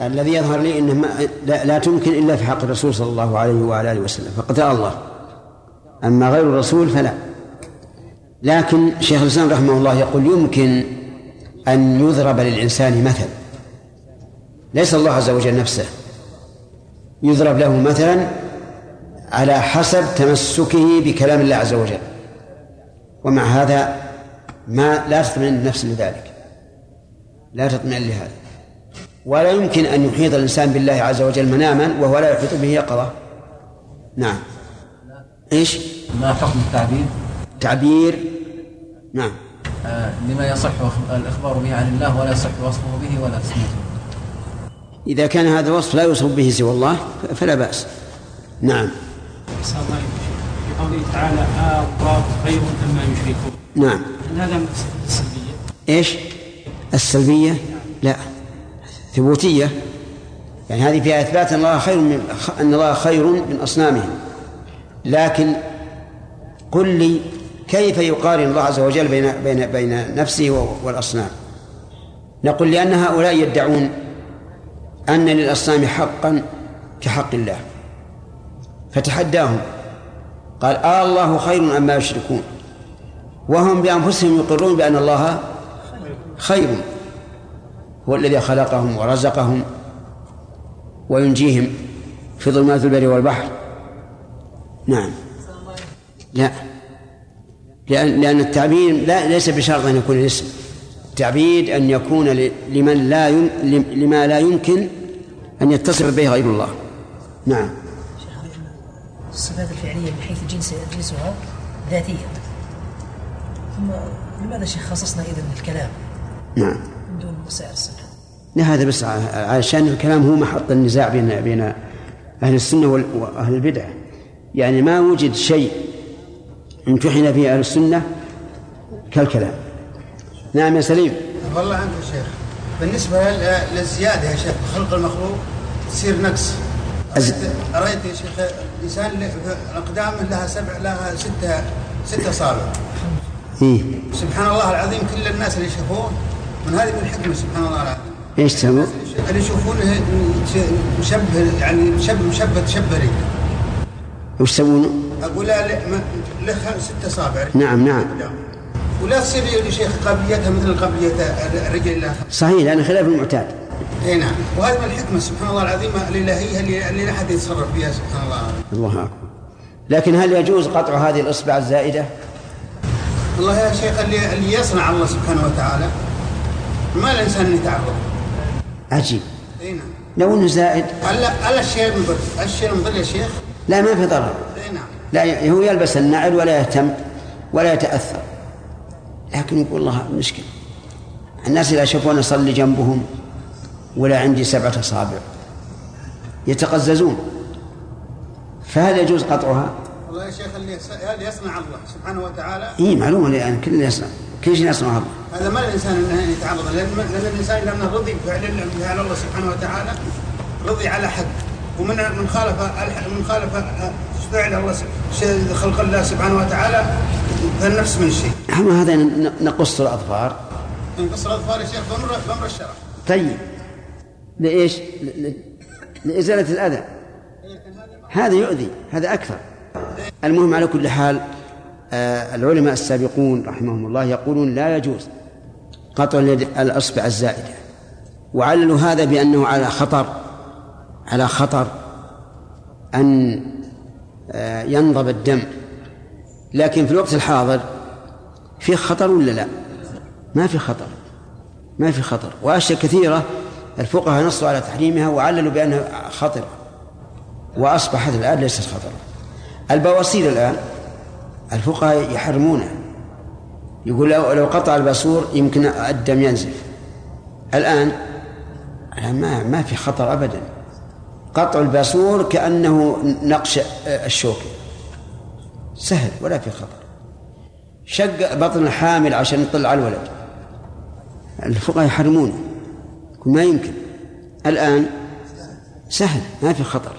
الذي يظهر لي إنه ما لا, لا تمكن إلا في حق الرسول صلى الله عليه وعلى آله وسلم فقد الله. أما غير الرسول فلا. لكن شيخ الإسلام رحمه الله يقول يمكن أن يضرب للإنسان مثل. ليس الله عز وجل نفسه. يضرب له مثلا على حسب تمسكه بكلام الله عز وجل. ومع هذا ما لا تطمئن النفس لذلك. لا تطمئن لهذا. ولا يمكن أن يحيط الإنسان بالله عز وجل مناما وهو لا يحيط به يقظة. نعم. إيش؟ ما حكم التعبير؟ تعبير. نعم. آه لما يصح الإخبار به عن الله ولا يصح وصفه به ولا تسميته. إذا كان هذا الوصف لا يوصف به سوى الله فلا بأس. نعم. في قوله تعالى آه خير مما يشركون. نعم. هل هذا من السلبية؟ إيش؟ السلبية؟ لا. ثبوتية. يعني هذه فيها إثبات أن الله خير من أن الله خير من أصنامهم. لكن قل لي كيف يقارن الله عز وجل بين بين بين نفسه والأصنام؟ نقول لأن هؤلاء يدعون أن للأصنام حقا كحق الله. فتحداهم. قال آه الله خير أما يشركون. وهم بأنفسهم يقرون بأن الله خير. هو الذي خلقهم ورزقهم وينجيهم في ظلمات البر والبحر. نعم. لا. لأن لأن التعبير لا ليس بشرط أن يكون الاسم. التعبيد أن يكون لمن لا يم لما لا يمكن أن يتصف به غير الله. نعم. الصفات الفعلية من حيث جنس جنسها ذاتية. ثم لماذا شيخ خصصنا إذا الكلام؟ نعم. من دون سائر الصفات لا هذا بس عشان الكلام هو محط النزاع بين بين أهل السنة وأهل البدعة يعني ما وجد شيء امتحن فيه أهل السنة كالكلام. نعم يا سليم. والله عنك يا شيخ. بالنسبة للزيادة يا شيخ خلق المخلوق تصير نقص. أز... رأيت يا شيخ الإنسان الأقدام لها سبع لها ستة ستة أصابع إيه؟ سبحان الله العظيم كل الناس اللي يشوفون من هذه من الحكمة سبحان الله العظيم. إيش تسوي؟ اللي يشوفونه مشبه يعني مشبه مشبه تشبري وش يسوون؟ أقول له له ست أصابع. نعم نعم. ولا تصير يا شيخ قبليتها مثل قبليه الرجل الآخر صحيح لأن خلاف المعتاد. إي نعم. وهذه من الحكمه سبحان الله العظيم الالهيه اللي, اللي لا أحد يتصرف فيها سبحان الله الله أكبر. لكن هل يجوز قطع هذه الإصبع الزائدة؟ والله يا شيخ اللي اللي يصنع الله سبحانه وتعالى ما الانسان يتعرض. عجيب. إي نعم. لو إنه زائد. هلا الشيء المضر الشيء المضر يا شيخ. لا ما في ضرر. إي نعم. لا هو يلبس النعل ولا يهتم ولا يتأثر. لكن يقول الله مشكلة الناس إذا شافوني أصلي جنبهم ولا عندي سبعة أصابع. يتقززون. فهل يجوز قطعها؟ والله يا شيخ اللي هذا يصنع الله سبحانه وتعالى. إي معلومه يعني كل يصنع. كل شيء يصنعه الله. هذا ما الإنسان انه يتعرض لأن لأن الإنسان لما رضي بفعل فعل الله سبحانه وتعالى رضي على حد ومن من خالف من خالف فعل الله خلق الله سبحانه وتعالى فالنفس من الشيء. اما هذا نقص الأظفار نقص الأظفار يا شيخ بامر بامر الشرع. طيب لإيش؟ لإزالة الأذى. هذا يؤذي هذا أكثر. المهم على كل حال آه العلماء السابقون رحمهم الله يقولون لا يجوز قطع الأصبع الزائدة. وعللوا هذا بأنه على خطر على خطر أن آه ينضب الدم. لكن في الوقت الحاضر في خطر ولا لا؟ ما في خطر ما في خطر. وأشياء كثيرة الفقهاء نصوا على تحريمها وعللوا بأنها خطرة. وأصبحت الآن ليست خطرة. البواسير الآن الفقهاء يحرمونها. يقول لو لو قطع الباسور يمكن الدم ينزف الآن ما ما في خطر أبدا. قطع الباسور كأنه نقش الشوكة سهل ولا في خطر. شق بطن الحامل عشان يطلع على الولد. الفقهاء يحرمونه. ما يمكن. الآن سهل ما في خطر.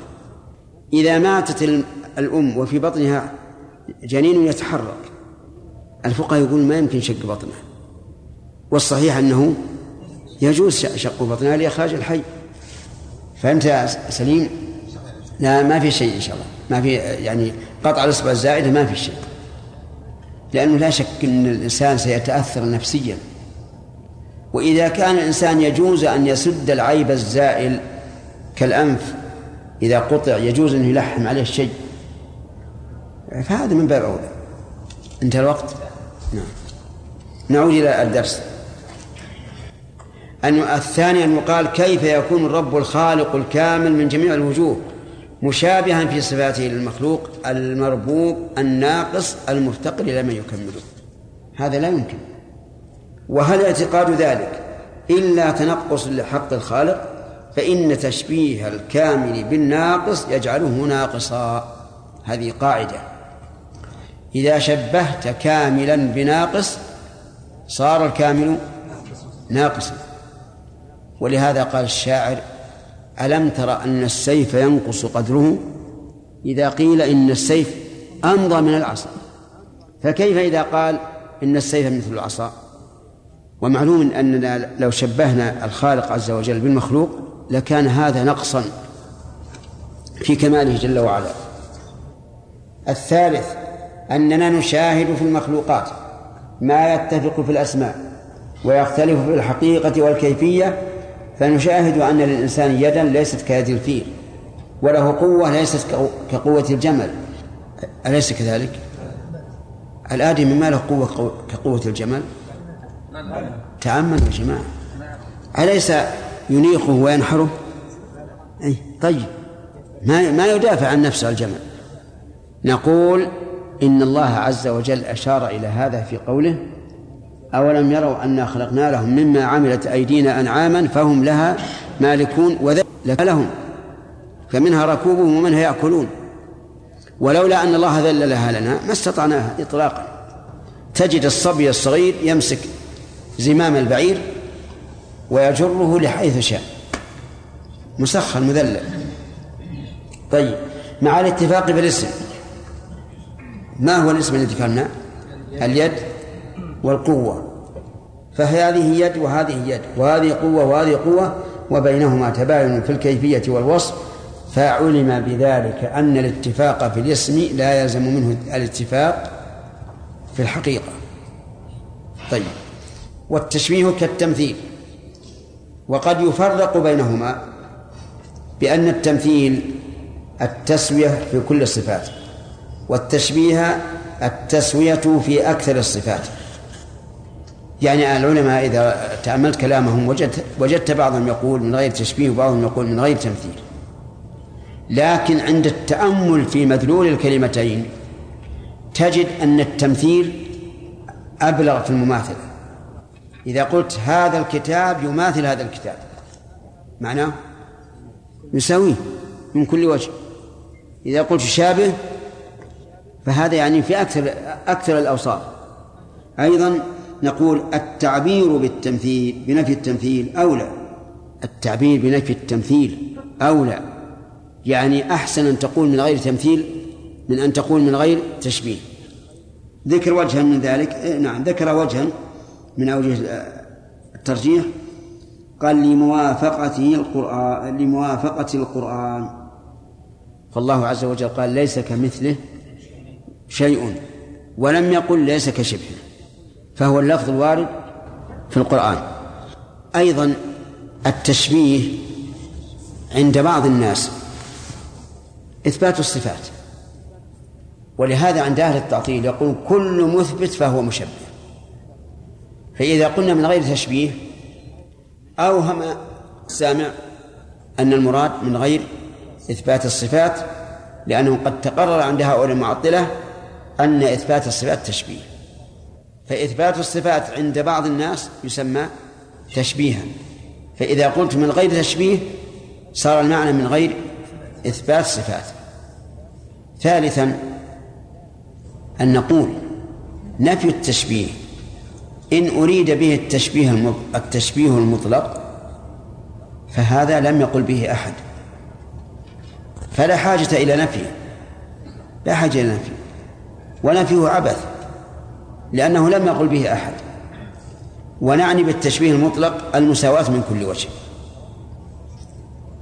إذا ماتت الأم وفي بطنها جنين يتحرك. الفقهاء يقول ما يمكن شق بطنها والصحيح أنه يجوز شق بطنها لإخراج الحي. فهمت يا سليم؟ لا ما في شيء إن شاء الله. ما في يعني قطع الإصبع الزائدة ما في شيء. لأنه لا شك أن الإنسان سيتأثر نفسيا. وإذا كان الإنسان يجوز أن يسد العيب الزائل كالأنف إذا قطع يجوز أن يلحم عليه شيء فهذا من باب أولى. انتهى الوقت. نعم. نعود إلى الدرس. أن الثاني أن يقال كيف يكون الرب الخالق الكامل من جميع الوجوه مشابها في صفاته للمخلوق المربوب الناقص المفتقر إلى من يكمله. هذا لا يمكن. وهل اعتقاد ذلك إلا تنقص لحق الخالق؟ فإن تشبيه الكامل بالناقص يجعله ناقصا. هذه قاعدة. إذا شبهت كاملا بناقص صار الكامل ناقصا. ولهذا قال الشاعر ألم تر أن السيف ينقص قدره؟ إذا قيل إن السيف أمضى من العصا. فكيف إذا قال إن السيف مثل العصا؟ ومعلوم أننا لو شبهنا الخالق عز وجل بالمخلوق لكان هذا نقصا في كماله جل وعلا. الثالث أننا نشاهد في المخلوقات ما يتفق في الأسماء ويختلف في الحقيقة والكيفية فنشاهد أن للإنسان يدا ليست كيد الفيل وله قوة ليست كقوة الجمل أليس كذلك؟ الآدمي ما له قوة كقوة الجمل؟ تأمل يا جماعة أليس ينيخه وينحره؟ أي طيب ما ما يدافع عن نفسه الجمل نقول إن الله عز وجل أشار إلى هذا في قوله أولم يروا أنا خلقنا لهم مما عملت أيدينا أنعاما فهم لها مالكون وذلك لهم فمنها ركوبهم ومنها يأكلون. ولولا أن الله ذللها لنا ما استطعناها إطلاقا. تجد الصبي الصغير يمسك زمام البعير ويجره لحيث شاء. مسخر مذلل. طيب مع الاتفاق بالاسم ما هو الاسم الذي ذكرناه اليد والقوة. فهذه يد وهذه يد وهذه قوة وهذه قوة وبينهما تباين في الكيفية والوصف. فعلم بذلك أن الاتفاق في الاسم لا يلزم منه الاتفاق في الحقيقة. طيب. والتشبيه كالتمثيل. وقد يفرق بينهما بأن التمثيل التسوية في كل الصفات. والتشبيه التسوية في أكثر الصفات. يعني العلماء إذا تأملت كلامهم وجدت, وجدت بعضهم يقول من غير تشبيه وبعضهم يقول من غير تمثيل. لكن عند التأمل في مدلول الكلمتين تجد أن التمثيل أبلغ في المماثلة. إذا قلت هذا الكتاب يماثل هذا الكتاب معناه يساويه من كل وجه. إذا قلت شابه فهذا يعني في أكثر أكثر الأوصاف. أيضا نقول التعبير بالتمثيل بنفي التمثيل أولى. التعبير بنفي التمثيل أولى. يعني أحسن أن تقول من غير تمثيل من أن تقول من غير تشبيه. ذكر وجها من ذلك إيه، نعم ذكر وجها من أوجه الترجيح. قال لموافقته القرآن لموافقة القرآن. فالله عز وجل قال ليس كمثله شيء ولم يقل ليس كشبهه فهو اللفظ الوارد في القرآن. أيضا التشبيه عند بعض الناس إثبات الصفات ولهذا عند أهل التعطيل يقول كل مثبت فهو مشبه. فإذا قلنا من غير تشبيه أوهم السامع أن المراد من غير إثبات الصفات لأنه قد تقرر عند هؤلاء المعطلة أن إثبات الصفات تشبيه. فإثبات الصفات عند بعض الناس يسمى تشبيها. فإذا قلت من غير تشبيه صار المعنى من غير إثبات صفات. ثالثا أن نقول نفي التشبيه. إن أريد به التشبيه التشبيه المطلق فهذا لم يقل به أحد. فلا حاجة إلى نفيه لا حاجة إلى نفيه ونفيه عبث لأنه لم يقل به أحد. ونعني بالتشبيه المطلق المساواة من كل وجه.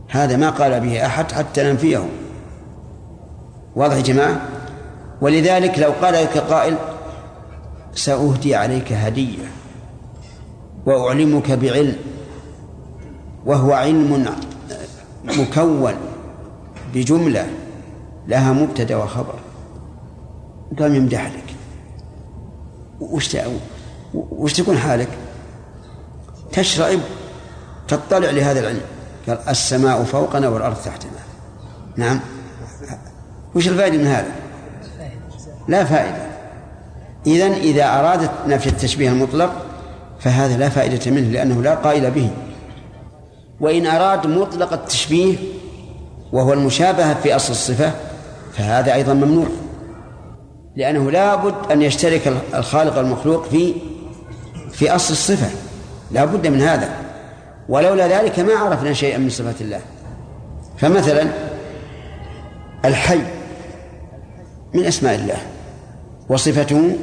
هذا ما قال به أحد حتى ننفيه. واضح يا جماعة؟ ولذلك لو قال لك قائل سأهدي عليك هدية وأعلمك بعلم وهو علم مكون بجملة لها مبتدأ وخبر. قام يمدح لك. وش وش تكون حالك؟ تشرئب تطلع لهذا العلم. قال السماء فوقنا والأرض تحتنا. نعم. وش الفائدة من هذا؟ لا فائدة. إذن إذا أرادت نفي التشبيه المطلق فهذا لا فائدة منه لأنه لا قائل به. وإن أراد مطلق التشبيه وهو المشابهة في أصل الصفة فهذا أيضا ممنوع. لأنه لا بد أن يشترك الخالق المخلوق في في أصل الصفة. لا بد من هذا. ولولا ذلك ما عرفنا شيئا من صفات الله. فمثلا الحي من أسماء الله وصفته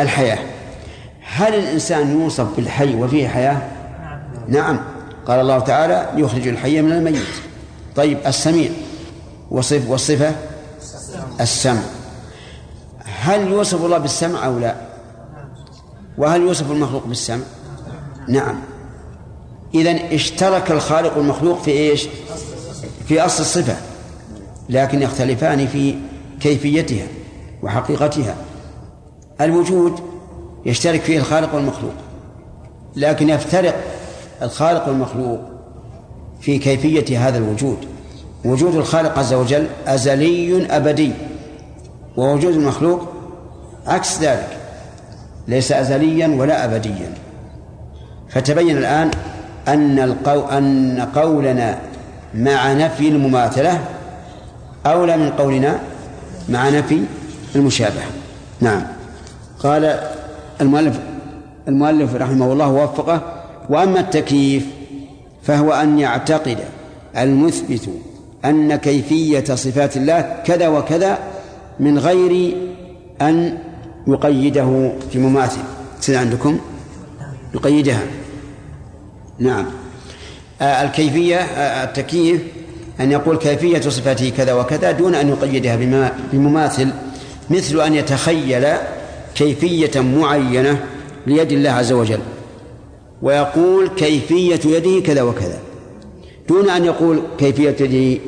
الحياة. هل الإنسان يوصف بالحي وفيه حياة؟ نعم. قال الله تعالى يخرج الحي من الميت. طيب السميع. وصف والصفة؟ السمع. هل يوصف الله بالسمع أو لا؟ وهل يوصف المخلوق بالسمع؟ نعم. إذا اشترك الخالق والمخلوق في إيش؟ في أصل الصفة لكن يختلفان في كيفيتها وحقيقتها. الوجود يشترك فيه الخالق والمخلوق لكن يفترق الخالق والمخلوق في كيفية هذا الوجود. وجود الخالق عز وجل أزلي أبدي. ووجود المخلوق عكس ذلك ليس أزليا ولا أبديا. فتبين الآن أن القو... أن قولنا مع نفي المماثلة أولى من قولنا مع نفي المشابهة. نعم. قال المؤلف المؤلف رحمه الله ووفقه وأما التكييف فهو أن يعتقد المثبت أن كيفية صفات الله كذا وكذا من غير أن يقيده في مماثل. سيد عندكم؟ يقيدها. نعم. آه الكيفية آه التكييف أن يقول كيفية صفاته كذا وكذا دون أن يقيدها بمماثل مثل أن يتخيل كيفية معينة ليد الله عز وجل ويقول كيفية يده كذا وكذا دون أن يقول كيفية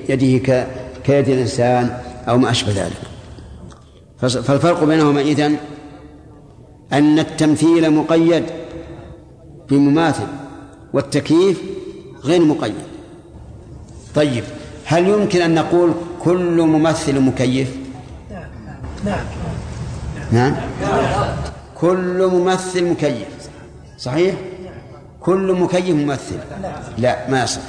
يده كيد الإنسان أو ما أشبه ذلك. فالفرق بينهما إذن أن التمثيل مقيد بمماثل والتكييف غير مقيد. طيب هل يمكن أن نقول كل ممثل مكيف؟ نعم نعم. كل ممثل مكيف. صحيح؟ كل مكيف ممثل. لا ما يصح.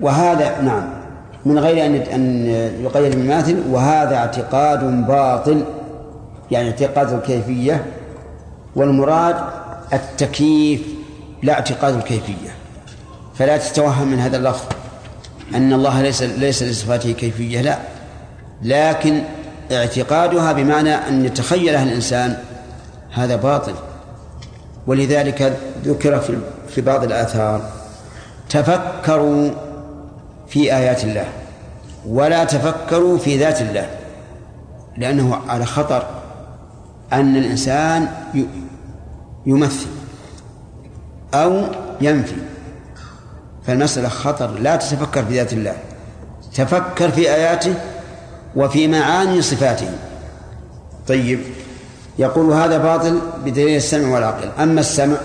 وهذا نعم. من غير أن أن يقيد بمماثل وهذا اعتقاد باطل يعني اعتقاد الكيفية والمراد التكييف لا اعتقاد الكيفية. فلا تتوهم من هذا اللفظ أن الله ليس ليس لصفاته كيفية لا. لكن اعتقادها بمعنى أن يتخيلها الإنسان هذا باطل. ولذلك ذكر في في بعض الآثار تفكروا في آيات الله. ولا تفكروا في ذات الله. لأنه على خطر أن الإنسان يمثل أو ينفي. فالمسألة خطر. لا تتفكر في ذات الله. تفكر في آياته وفي معاني صفاته. طيب. يقول هذا باطل بدليل السمع والعقل. أما السمع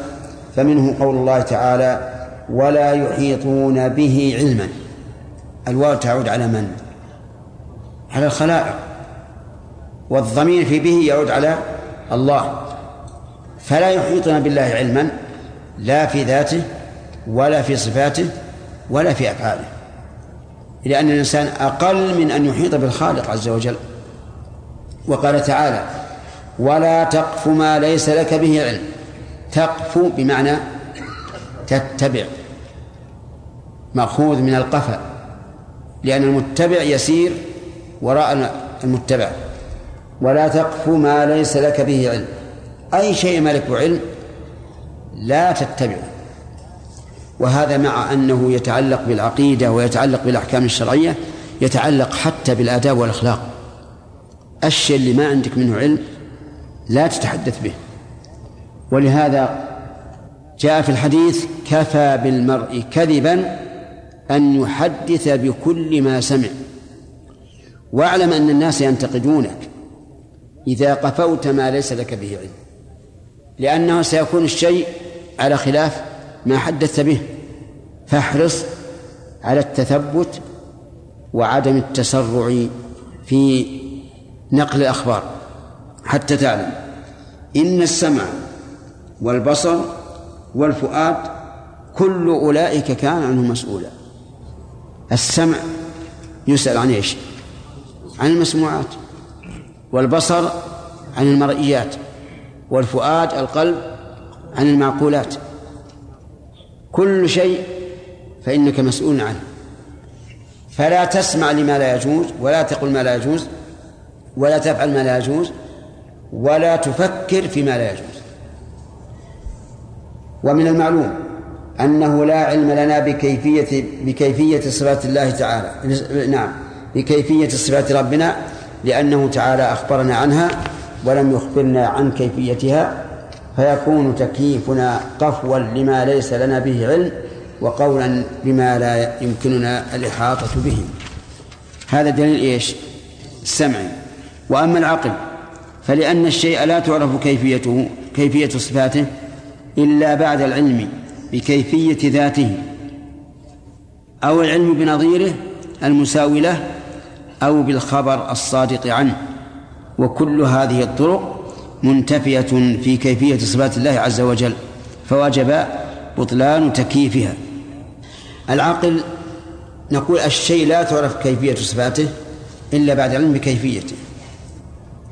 فمنه قول الله تعالى ولا يحيطون به علما. الواو تعود على من؟ على الخلائق. والضمير في به يعود على الله. فلا يحيطون بالله علما لا في ذاته ولا في صفاته ولا في أفعاله. لأن الإنسان أقل من أن يحيط بالخالق عز وجل. وقال تعالى ولا تقف ما ليس لك به علم. تقف بمعنى تتبع. مأخوذ من القفا. لأن المتبع يسير وراء المتبع. ولا تقف ما ليس لك به علم. أي شيء ما لك علم لا تتبعه. وهذا مع أنه يتعلق بالعقيدة ويتعلق بالأحكام الشرعية يتعلق حتى بالآداب والأخلاق. الشيء اللي ما عندك منه علم لا تتحدث به. ولهذا جاء في الحديث كفى بالمرء كذبا أن يحدث بكل ما سمع. واعلم أن الناس ينتقدونك إذا قفوت ما ليس لك به علم. لأنه سيكون الشيء على خلاف ما حدثت به. فاحرص على التثبت وعدم التسرع في نقل الأخبار حتى تعلم إن السمع والبصر والفؤاد كل أولئك كان عنه مسؤولا. السمع يسأل عن إيش؟ عن المسموعات والبصر عن المرئيات والفؤاد القلب عن المعقولات. كل شيء فإنك مسؤول عنه. فلا تسمع لما لا يجوز ولا تقل ما لا يجوز ولا تفعل ما لا يجوز ولا تفكر فيما لا يجوز. ومن المعلوم أنه لا علم لنا بكيفية بكيفية صفات الله تعالى. نعم. بكيفية صفات ربنا لأنه تعالى أخبرنا عنها ولم يخبرنا عن كيفيتها فيكون تكييفنا قفوا لما ليس لنا به علم وقولا بما لا يمكننا الإحاطة به. هذا دليل إيش؟ السمع. وأما العقل فلأن الشيء لا تعرف كيفيته كيفية صفاته إلا بعد العلم. بكيفية ذاته أو العلم بنظيره المساوي له أو بالخبر الصادق عنه. وكل هذه الطرق منتفية في كيفية صفات الله عز وجل فوجب بطلان تكييفها. العقل نقول الشيء لا تعرف كيفية صفاته إلا بعد العلم بكيفيته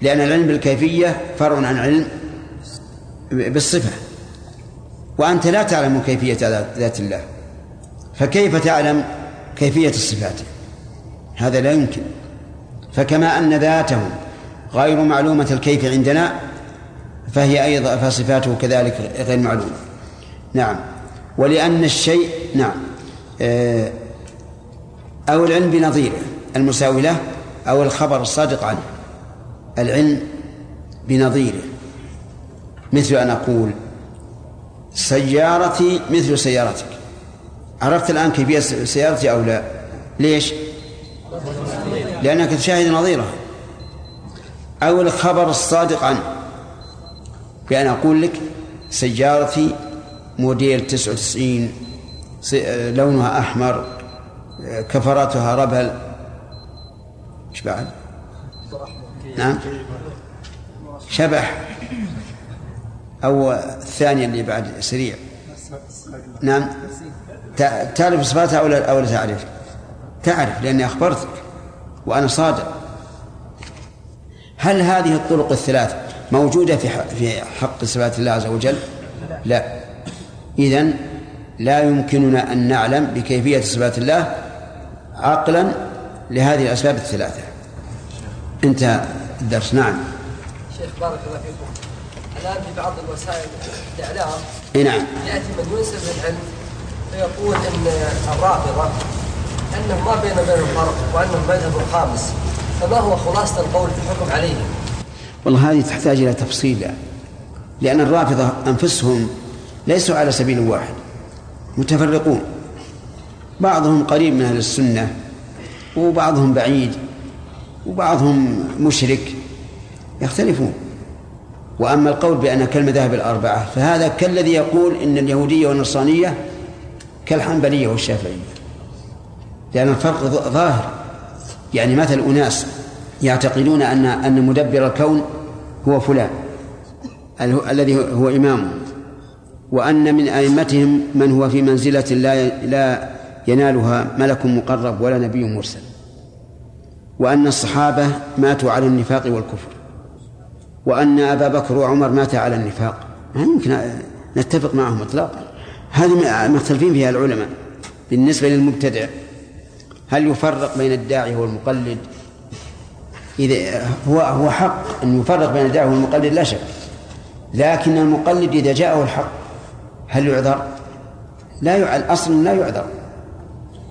لأن العلم بالكيفية فرع عن علم بالصفة. وأنت لا تعلم كيفية ذات الله. فكيف تعلم كيفية الصفات؟ هذا لا يمكن. فكما أن ذاته غير معلومة الكيف عندنا فهي أيضا فصفاته كذلك غير معلومة. نعم. ولأن الشيء نعم. آه، أو العلم بنظيره المساوي له أو الخبر الصادق عنه. العلم بنظيره. مثل أن أقول سيارتي مثل سيارتك. عرفت الآن كيفية سيارتي أو لا؟ ليش؟ لأنك تشاهد نظيرها أو الخبر الصادق عنه. بأن أقول لك سيارتي موديل 99 لونها أحمر كفراتها ربل. إيش بعد؟ نعم. شبح. أو الثانية اللي بعد سريع. نعم. تعرف صفاتها أو لا, أو لا تعرف؟ تعرف لأني أخبرتك وأنا صادق. هل هذه الطرق الثلاث موجودة في في حق صفات الله عز وجل؟ لا. إذن لا يمكننا أن نعلم بكيفية صفات الله عقلا لهذه الأسباب الثلاثة. انتهى الدرس. نعم. شيخ بارك الله فيكم. الآن في بعض الوسائل الإعلام. إي نعم. يأتي من ينسب العلم فيقول أن الرافضة أنه ما بين بينهم فرق وأنهم مذهب خامس فما هو خلاصة القول في الحكم عليهم؟ والله هذه تحتاج إلى تفصيل لأن الرافضة أنفسهم ليسوا على سبيل واحد متفرقون. بعضهم قريب من أهل السنة وبعضهم بعيد وبعضهم مشرك يختلفون. وأما القول بأن كالمذاهب الأربعة فهذا كالذي يقول إن اليهودية والنصرانية كالحنبلية والشافعية. لأن الفرق ظاهر. يعني مثل أناس يعتقدون أن أن مدبر الكون هو فلان الذي هو إمامه وأن من أئمتهم من هو في منزلة لا لا ينالها ملك مقرب ولا نبي مرسل وأن الصحابة ماتوا على النفاق والكفر. وأن أبا بكر وعمر ماتا على النفاق. ما يمكن نتفق معهم إطلاقا. هذه مختلفين فيها العلماء. بالنسبة للمبتدع هل يفرق بين الداعي والمقلد؟ إذا هو هو حق. أن يفرق بين الداعي والمقلد لا شك. لكن المقلد إذا جاءه الحق هل يعذر؟ لا يعل أصلا لا يعذر.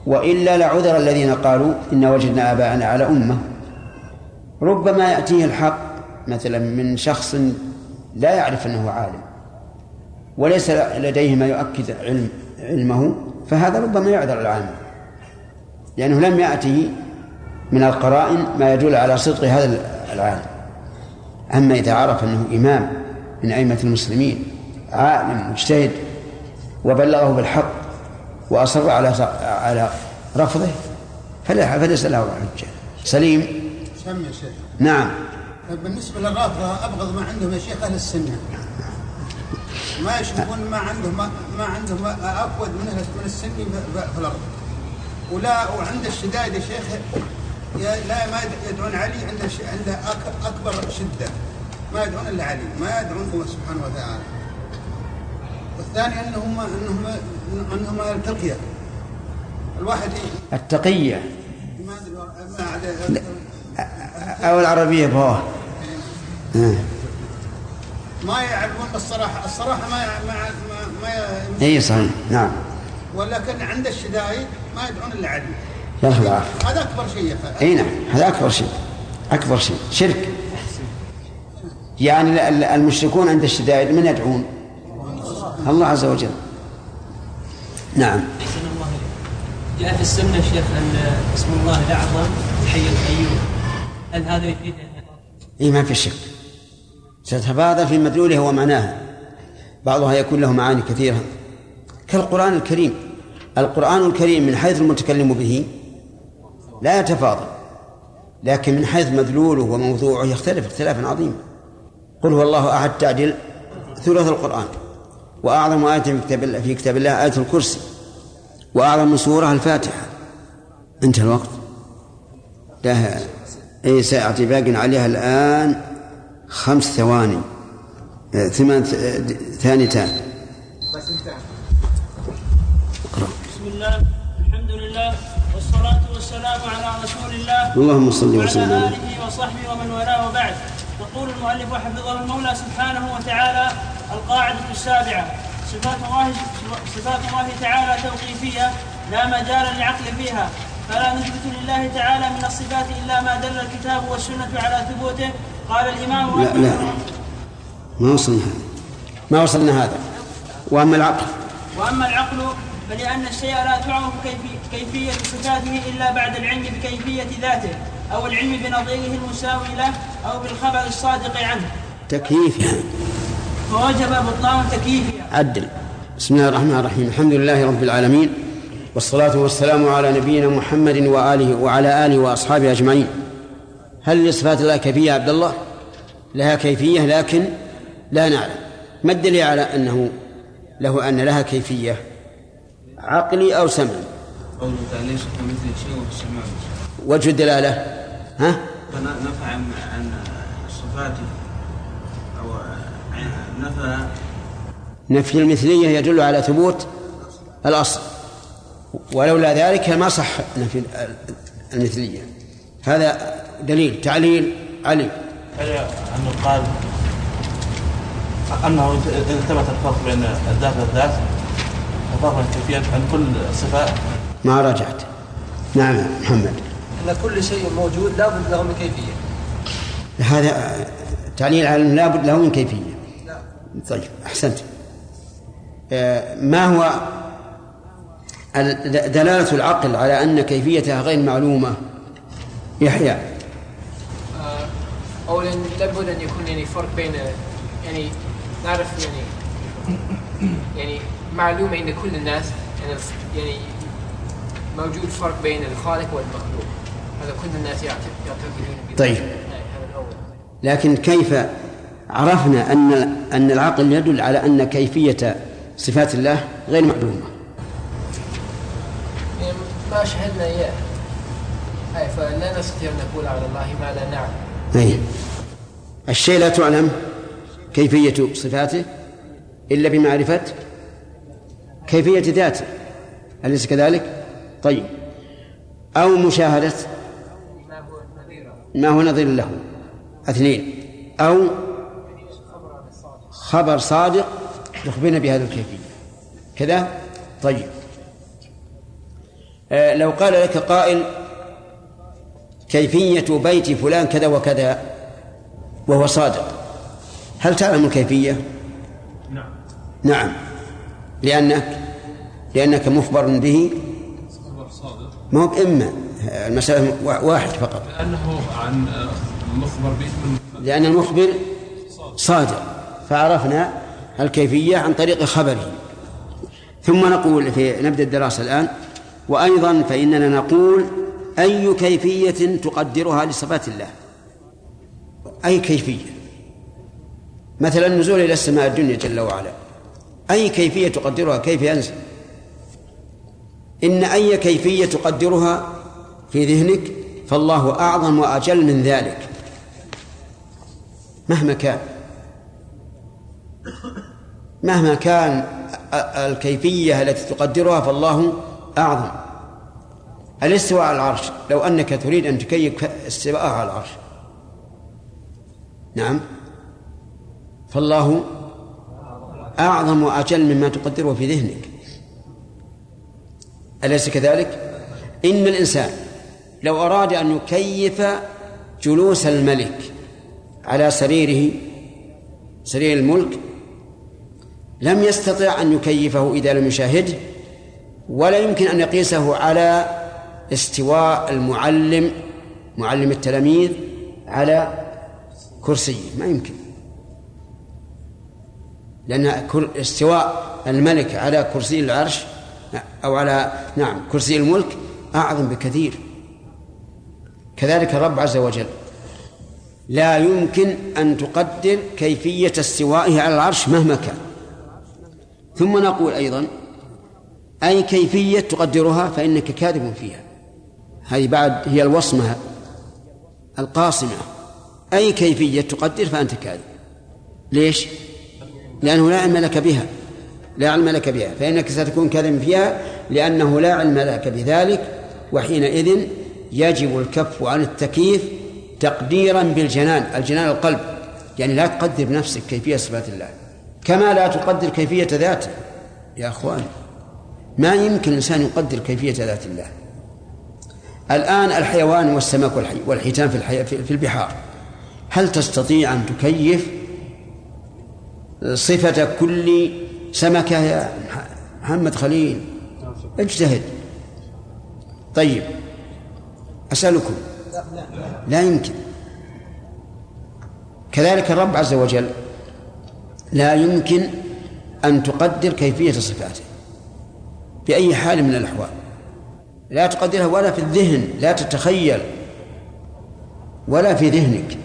وإلا لعذر الذين قالوا إن وجدنا آباءنا على أمة. ربما يأتيه الحق مثلا من شخص لا يعرف أنه عالم وليس لديه ما يؤكد علم علمه فهذا ربما يعذر العالم. لأنه لم يأته من القرائن ما يدل على صدق هذا العالم. أما إذا عرف أنه إمام من أئمة المسلمين عالم مجتهد وبلغه بالحق وأصر على على رفضه فلا فليس له حجة. سليم؟ سمي يا شيخ نعم. بالنسبة للرافضة أبغض ما عندهم يا شيخ أهل السنة. ما يشوفون ما عندهم ما, عندهم أفود من من السني في الأرض. ولا وعند الشدائد يا شيخ لا ما يدعون علي عند عند أكبر شدة. ما يدعون إلا علي ما يدعون الله سبحانه وتعالى. والثاني أنهم أنهم أنهم التقية. الواحد التقية. ما أدري أو العربية بوه. ما يعرفون بالصراحة الصراحة ما ما ما, ما اي صحيح. نعم. ولكن عند الشدائد ما يدعون إلا علي ياخذ العافية. هذا أكبر شيء يا إي نعم هذا أكبر شيء. أكبر شيء. شرك. يعني المشركون عند الشدائد من يدعون؟ الله عز وجل. نعم. أحسن الله. جاء في السنة شيخ أن اسم الله الأعظم الحي القيوم. هل هذا يفيد إي ما في شك. ستتبادر في مدلولها ومعناها بعضها يكون له معاني كثيرة. كالقرآن الكريم. القرآن الكريم من حيث المتكلم به لا يتفاضل. لكن من حيث مدلوله وموضوعه يختلف اختلافا عظيما. قل هو الله أحد تعدل ثلث القرآن. وأعظم آية في كتاب الله في كتاب الله آية الكرسي. وأعظم سورة الفاتحة. انتهى الوقت. لا أي ساعة باق عليها الآن. خمس ثواني. آه، ثمان آه، ثانيتان اقرأ. بسم الله الحمد لله والصلاة والسلام على رسول الله. اللهم صل وسلم. وعلى آله وصحبه ومن والاه وبعد. يقول المؤلف حفظه المولى سبحانه وتعالى القاعدة السابعة صفات الله صفات الله تعالى توقيفية لا مجال للعقل فيها. فلا نثبت لله تعالى من الصفات إلا ما دل الكتاب والسنة على ثبوته. قال الإمام لا لا. ما وصلنا هذا. ما وصلنا هذا. وأما العقل. وأما العقل فلأن الشيء لا تعرف كيفي- كيفية صفاته إلا بعد العلم بكيفية ذاته أو العلم بنظيره المساوي له أو بالخبر الصادق عنه. تكييف. يعني فوجب بطلان تكييفها. عدل. بسم الله الرحمن الرحيم. الحمد لله رب العالمين. والصلاة والسلام على نبينا محمد وآله وعلى آله وأصحابه أجمعين. هل لصفات الله كيفية يا عبد الله؟ لها كيفية لكن لا نعلم. ما الدليل على أنه له أن لها كيفية؟ عقلي أو سمعي؟ قوله تعالى ليس كمثله شيء وهو السميع البصير. وجه الدلالة؟ ها؟ فنفى عن عن صفاته أو نفى نفي المثلية يدل على ثبوت الأصل. ولولا ذلك ما صح نفي المثلية. هذا دليل تعليل علي أنه قال أنه إذا ثبت الفرق بين الذات والذات الفرق بين الكيفية عن كل صفة. ما رجعت نعم يا محمد. أن كل شيء موجود لا بد له من كيفية. هذا تعليل على أنه لابد له من كيفية. طيب أحسنت. آه، ما هو دلالة العقل على أن كيفيتها غير معلومة. يحيى. اولا لابد أن يكون يعني فرق بين يعني نعرف يعني يعني معلومة عند كل الناس يعني يعني موجود فرق بين الخالق والمخلوق. هذا كل الناس يعتقد- يعتقدون. طيب. هذا الأول. لكن كيف عرفنا أن أن العقل يدل على أن كيفية صفات الله غير معلومة؟ ما شهدنا إياه. أي فلا نستطيع ان نقول على الله ما لا نعلم. أي الشيء لا تعلم كيفية صفاته إلا بمعرفة كيفية ذاته أليس كذلك؟ طيب. أو مشاهدة ما هو نظير له؟ اثنين. أو خبر صادق يخبرنا بهذه الكيفية. كذا؟ طيب. لو قال لك قائل كيفية بيت فلان كذا وكذا وهو صادق. هل تعلم الكيفية؟ نعم. نعم. لأنك لأنك مخبر به؟ ما هو بإما المسألة واحد فقط. لأنه عن مخبر به. لأن المخبر صادق. فعرفنا الكيفية عن طريق خبره. ثم نقول في نبدأ الدراسة الآن. وأيضا فإننا نقول أي كيفية تقدرها لصفات الله؟ أي كيفية؟ مثلا النزول إلى السماء الدنيا جل وعلا. أي كيفية تقدرها؟ كيف ينزل؟ إن أي كيفية تقدرها في ذهنك فالله أعظم وأجل من ذلك. مهما كان. مهما كان الكيفية التي تقدرها فالله أعظم. الاستواء على العرش. لو أنك تريد أن تكيف استواء على العرش. نعم. فالله أعظم وأجل مما تقدره في ذهنك. أليس كذلك؟ إن الإنسان لو أراد أن يكيف جلوس الملك على سريره سرير الملك لم يستطع أن يكيفه إذا لم يشاهده. ولا يمكن أن يقيسه على استواء المعلم معلم التلاميذ على كرسيه ما يمكن. لأن استواء الملك على كرسي العرش أو على نعم كرسي الملك أعظم بكثير. كذلك الرب عز وجل. لا يمكن أن تقدر كيفية استوائه على العرش مهما كان. ثم نقول أيضا أي كيفية تقدرها فإنك كاذب فيها. هذه بعد هي الوصمة القاصمة أي كيفية تقدر فأنت كاذب. ليش؟ لأنه لا علم لك بها. لا علم لك بها. فإنك ستكون كاذبا فيها لأنه لا علم لك بذلك. وحينئذ يجب الكف عن التكييف تقديرا بالجنان الجنان القلب. يعني لا تقدر بنفسك كيفية صفات الله. كما لا تقدر كيفية ذاته. يا أخوان. ما يمكن الإنسان يقدر كيفية ذات الله. الآن الحيوان والسمك والحيتان في, الحي... في البحار. هل تستطيع أن تكيف صفة كل سمكة يا محمد خليل؟ اجتهد. طيب أسألكم. لا يمكن. كذلك الرب عز وجل لا يمكن أن تقدر كيفية صفاته. بأي حال من الأحوال. لا تقدرها ولا في الذهن لا تتخيل ولا في ذهنك.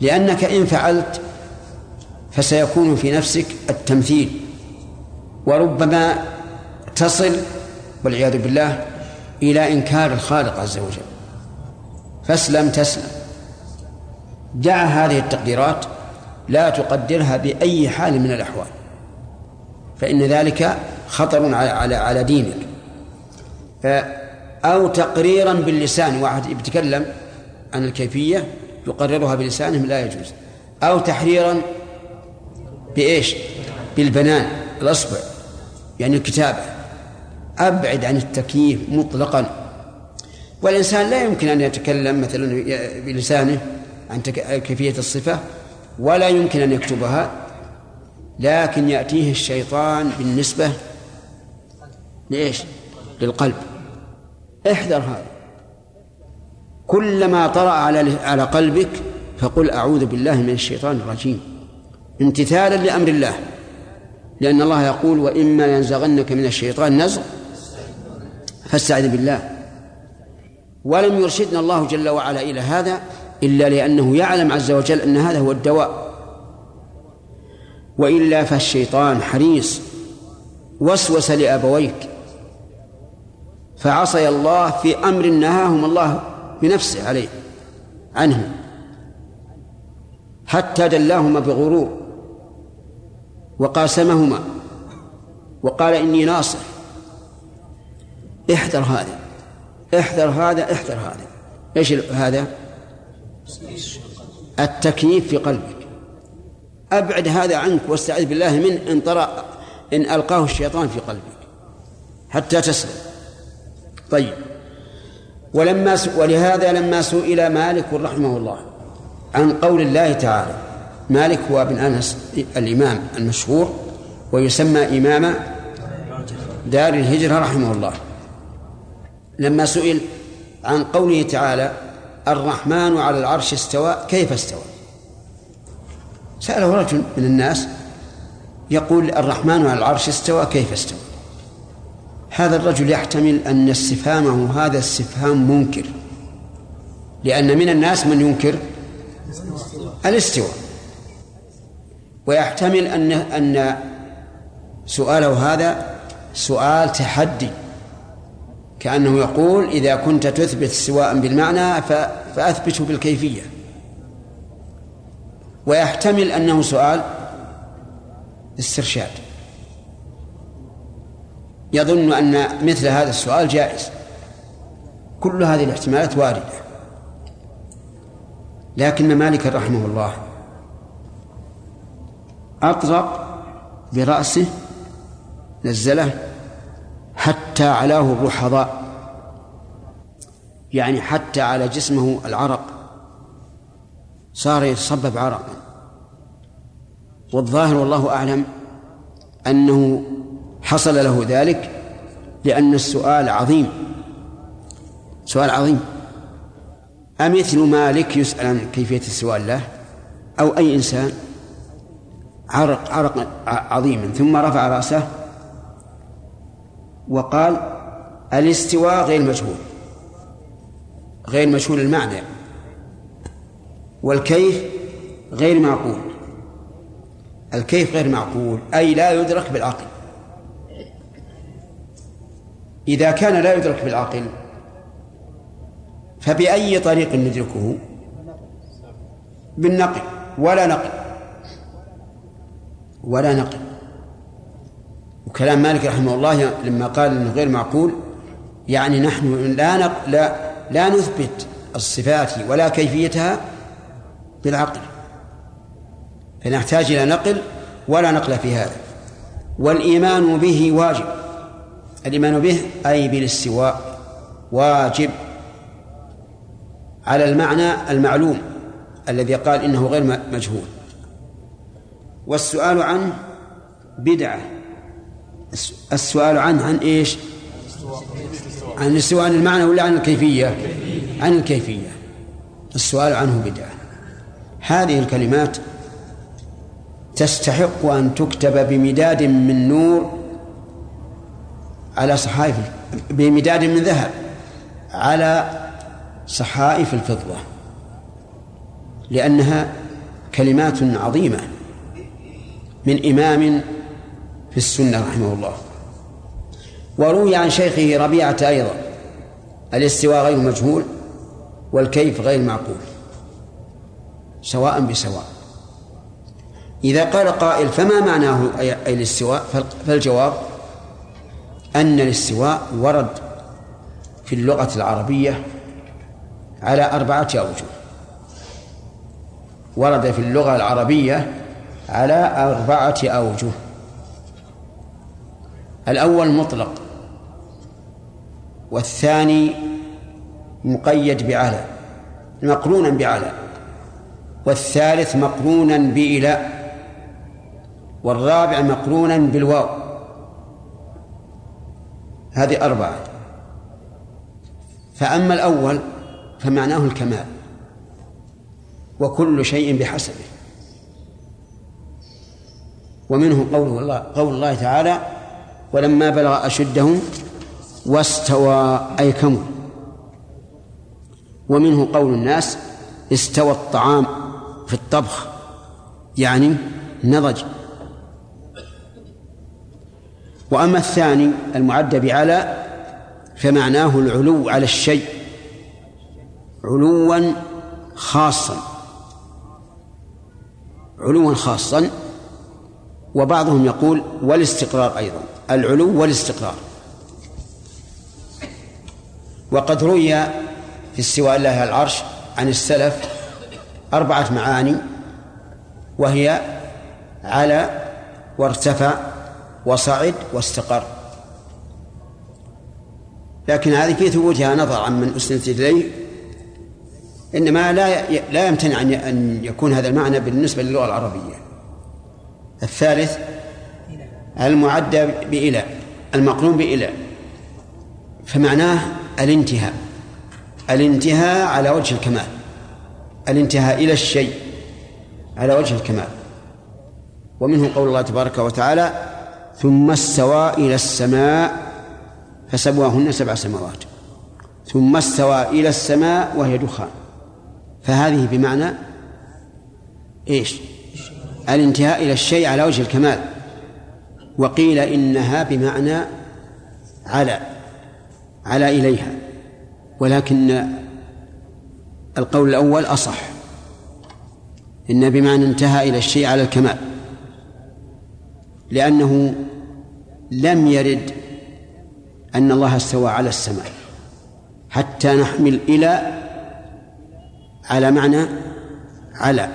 لأنك إن فعلت فسيكون في نفسك التمثيل. وربما تصل والعياذ بالله إلى إنكار الخالق عز وجل. فاسلم تسلم. دع هذه التقديرات لا تقدرها بأي حال من الأحوال. فإن ذلك خطر على على على دينك. أو تقريرا باللسان واحد يتكلم عن الكيفية يقررها بلسانه لا يجوز. أو تحريرا بإيش؟ بالبنان الأصبع يعني الكتابة. أبعد عن التكييف مطلقا. والإنسان لا يمكن أن يتكلم مثلا بلسانه عن كيفية الصفة ولا يمكن أن يكتبها لكن يأتيه الشيطان بالنسبة لإيش؟ للقلب. احذر هذا. كلما طرأ على على قلبك فقل أعوذ بالله من الشيطان الرجيم. امتثالا لأمر الله. لأن الله يقول وإما ينزغنك من الشيطان نزغ فاستعذ بالله. ولم يرشدنا الله جل وعلا إلى هذا إلا لأنه يعلم عز وجل أن هذا هو الدواء. وإلا فالشيطان حريص. وسوس لأبويك. فعصي الله في أمر نهاهم الله بنفسه عليه عنه حتى دلاهما بغرور وقاسمهما وقال إني ناصح احذر هذا احذر هذا احذر هذا. إيش هذا؟ التكييف في قلبك. أبعد هذا عنك واستعذ بالله منه إن طرأ إن ألقاه الشيطان في قلبك حتى تسلم. طيب. ولما. ولهذا لما سئل مالك رحمه الله عن قول الله تعالى مالك هو ابن أنس الإمام المشهور ويسمى إمام دار الهجرة رحمه الله. لما سئل عن قوله تعالى الرحمن على العرش استوى كيف استوى؟ سأله رجل من الناس يقول الرحمن على العرش استوى كيف استوى؟ هذا الرجل يحتمل أن استفهامه هذا استفهام منكر لأن من الناس من ينكر الاستواء. ويحتمل أن أن سؤاله هذا سؤال تحدي كأنه يقول إذا كنت تثبت استواء بالمعنى فأثبته بالكيفية. ويحتمل أنه سؤال استرشاد. يظن أن مثل هذا السؤال جائز. كل هذه الاحتمالات واردة. لكن مالك رحمه الله أطرق برأسه نزله حتى علاه الرحضاء. يعني حتى على جسمه العرق. صار يتصبب عرقا. والظاهر والله أعلم أنه حصل له ذلك لأن السؤال عظيم. سؤال عظيم. أمثل مالك يسأل عن كيفية السؤال له؟ أو أي إنسان؟ عرق عرق عظيم. ثم رفع رأسه وقال الاستواء غير مجهول. غير مجهول المعنى. والكيف غير معقول. الكيف غير معقول. أي لا يدرك بالعقل. إذا كان لا يدرك بالعقل فبأي طريق ندركه؟ بالنقل ولا نقل. ولا نقل. وكلام مالك رحمه الله لما قال إنه غير معقول يعني نحن لا نق... لا لا نثبت الصفات ولا كيفيتها بالعقل. فنحتاج إلى نقل ولا نقل في هذا. والإيمان به واجب. الإيمان به أي بالاستواء واجب على المعنى المعلوم الذي قال إنه غير مجهول والسؤال عنه بدعة السؤال عنه عن إيش؟ عن الاستواء عن المعنى ولا عن الكيفية؟ عن الكيفية السؤال عنه بدعة هذه الكلمات تستحق أن تكتب بمداد من نور على صحائف بمداد من ذهب على صحائف الفضة لأنها كلمات عظيمة من إمام في السنة رحمه الله. وروي عن شيخه ربيعة أيضا الاستواء غير مجهول والكيف غير معقول سواء بسواء. إذا قال قائل فما معناه أي الاستواء؟ فالجواب أن الاستواء ورد في اللغة العربية على أربعة أوجه. ورد في اللغة العربية على أربعة أوجه. الأول مطلق والثاني مقيد بعلى مقرونا بعلى والثالث مقرونا بإلى والرابع مقرونا بالواو. هذه أربعة. فأما الأول فمعناه الكمال. وكل شيء بحسبه. ومنه قوله الله قول الله تعالى ولما بلغ أشده واستوى أي كمل. ومنه قول الناس استوى الطعام في الطبخ. يعني نضج. وأما الثاني المعد بعلى فمعناه العلو على الشيء علوا خاصا علوا خاصا وبعضهم يقول والاستقرار أيضا العلو والاستقرار. وقد روي في استواء الله على العرش عن السلف أربعة معاني وهي على وارتفع وصعد واستقر. لكن هذه في ثبوتها نظر من أسندت إليه إنما لا لا يمتنع أن يكون هذا المعنى بالنسبة للغة العربية. الثالث المعدى بإلى المقرون بإلى. فمعناه الانتهاء الانتهاء على وجه الكمال الانتهاء إلى الشيء على وجه الكمال. ومنه قول الله تبارك وتعالى ثم استوى إلى السماء فسواهن سبع سماوات. ثم استوى إلى السماء وهي دخان. فهذه بمعنى إيش؟ الانتهاء إلى الشيء على وجه الكمال. وقيل إنها بمعنى على على إليها. ولكن القول الأول أصح. إن بمعنى انتهى إلى الشيء على الكمال. لأنه لم يرد أن الله استوى على السماء حتى نحمل إلى على معنى على.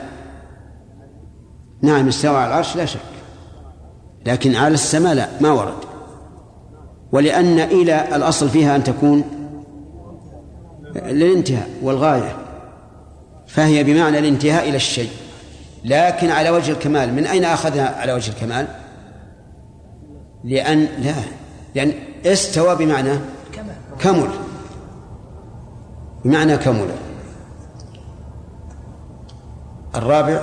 نعم استوى على العرش لا شك لكن على السماء لا ما ورد. ولأن إلى الأصل فيها أن تكون للانتهاء والغاية فهي بمعنى الانتهاء إلى الشيء. لكن على وجه الكمال من أين أخذها على وجه الكمال؟ لأن لا لأن استوى بمعنى كمل. بمعنى كمل. الرابع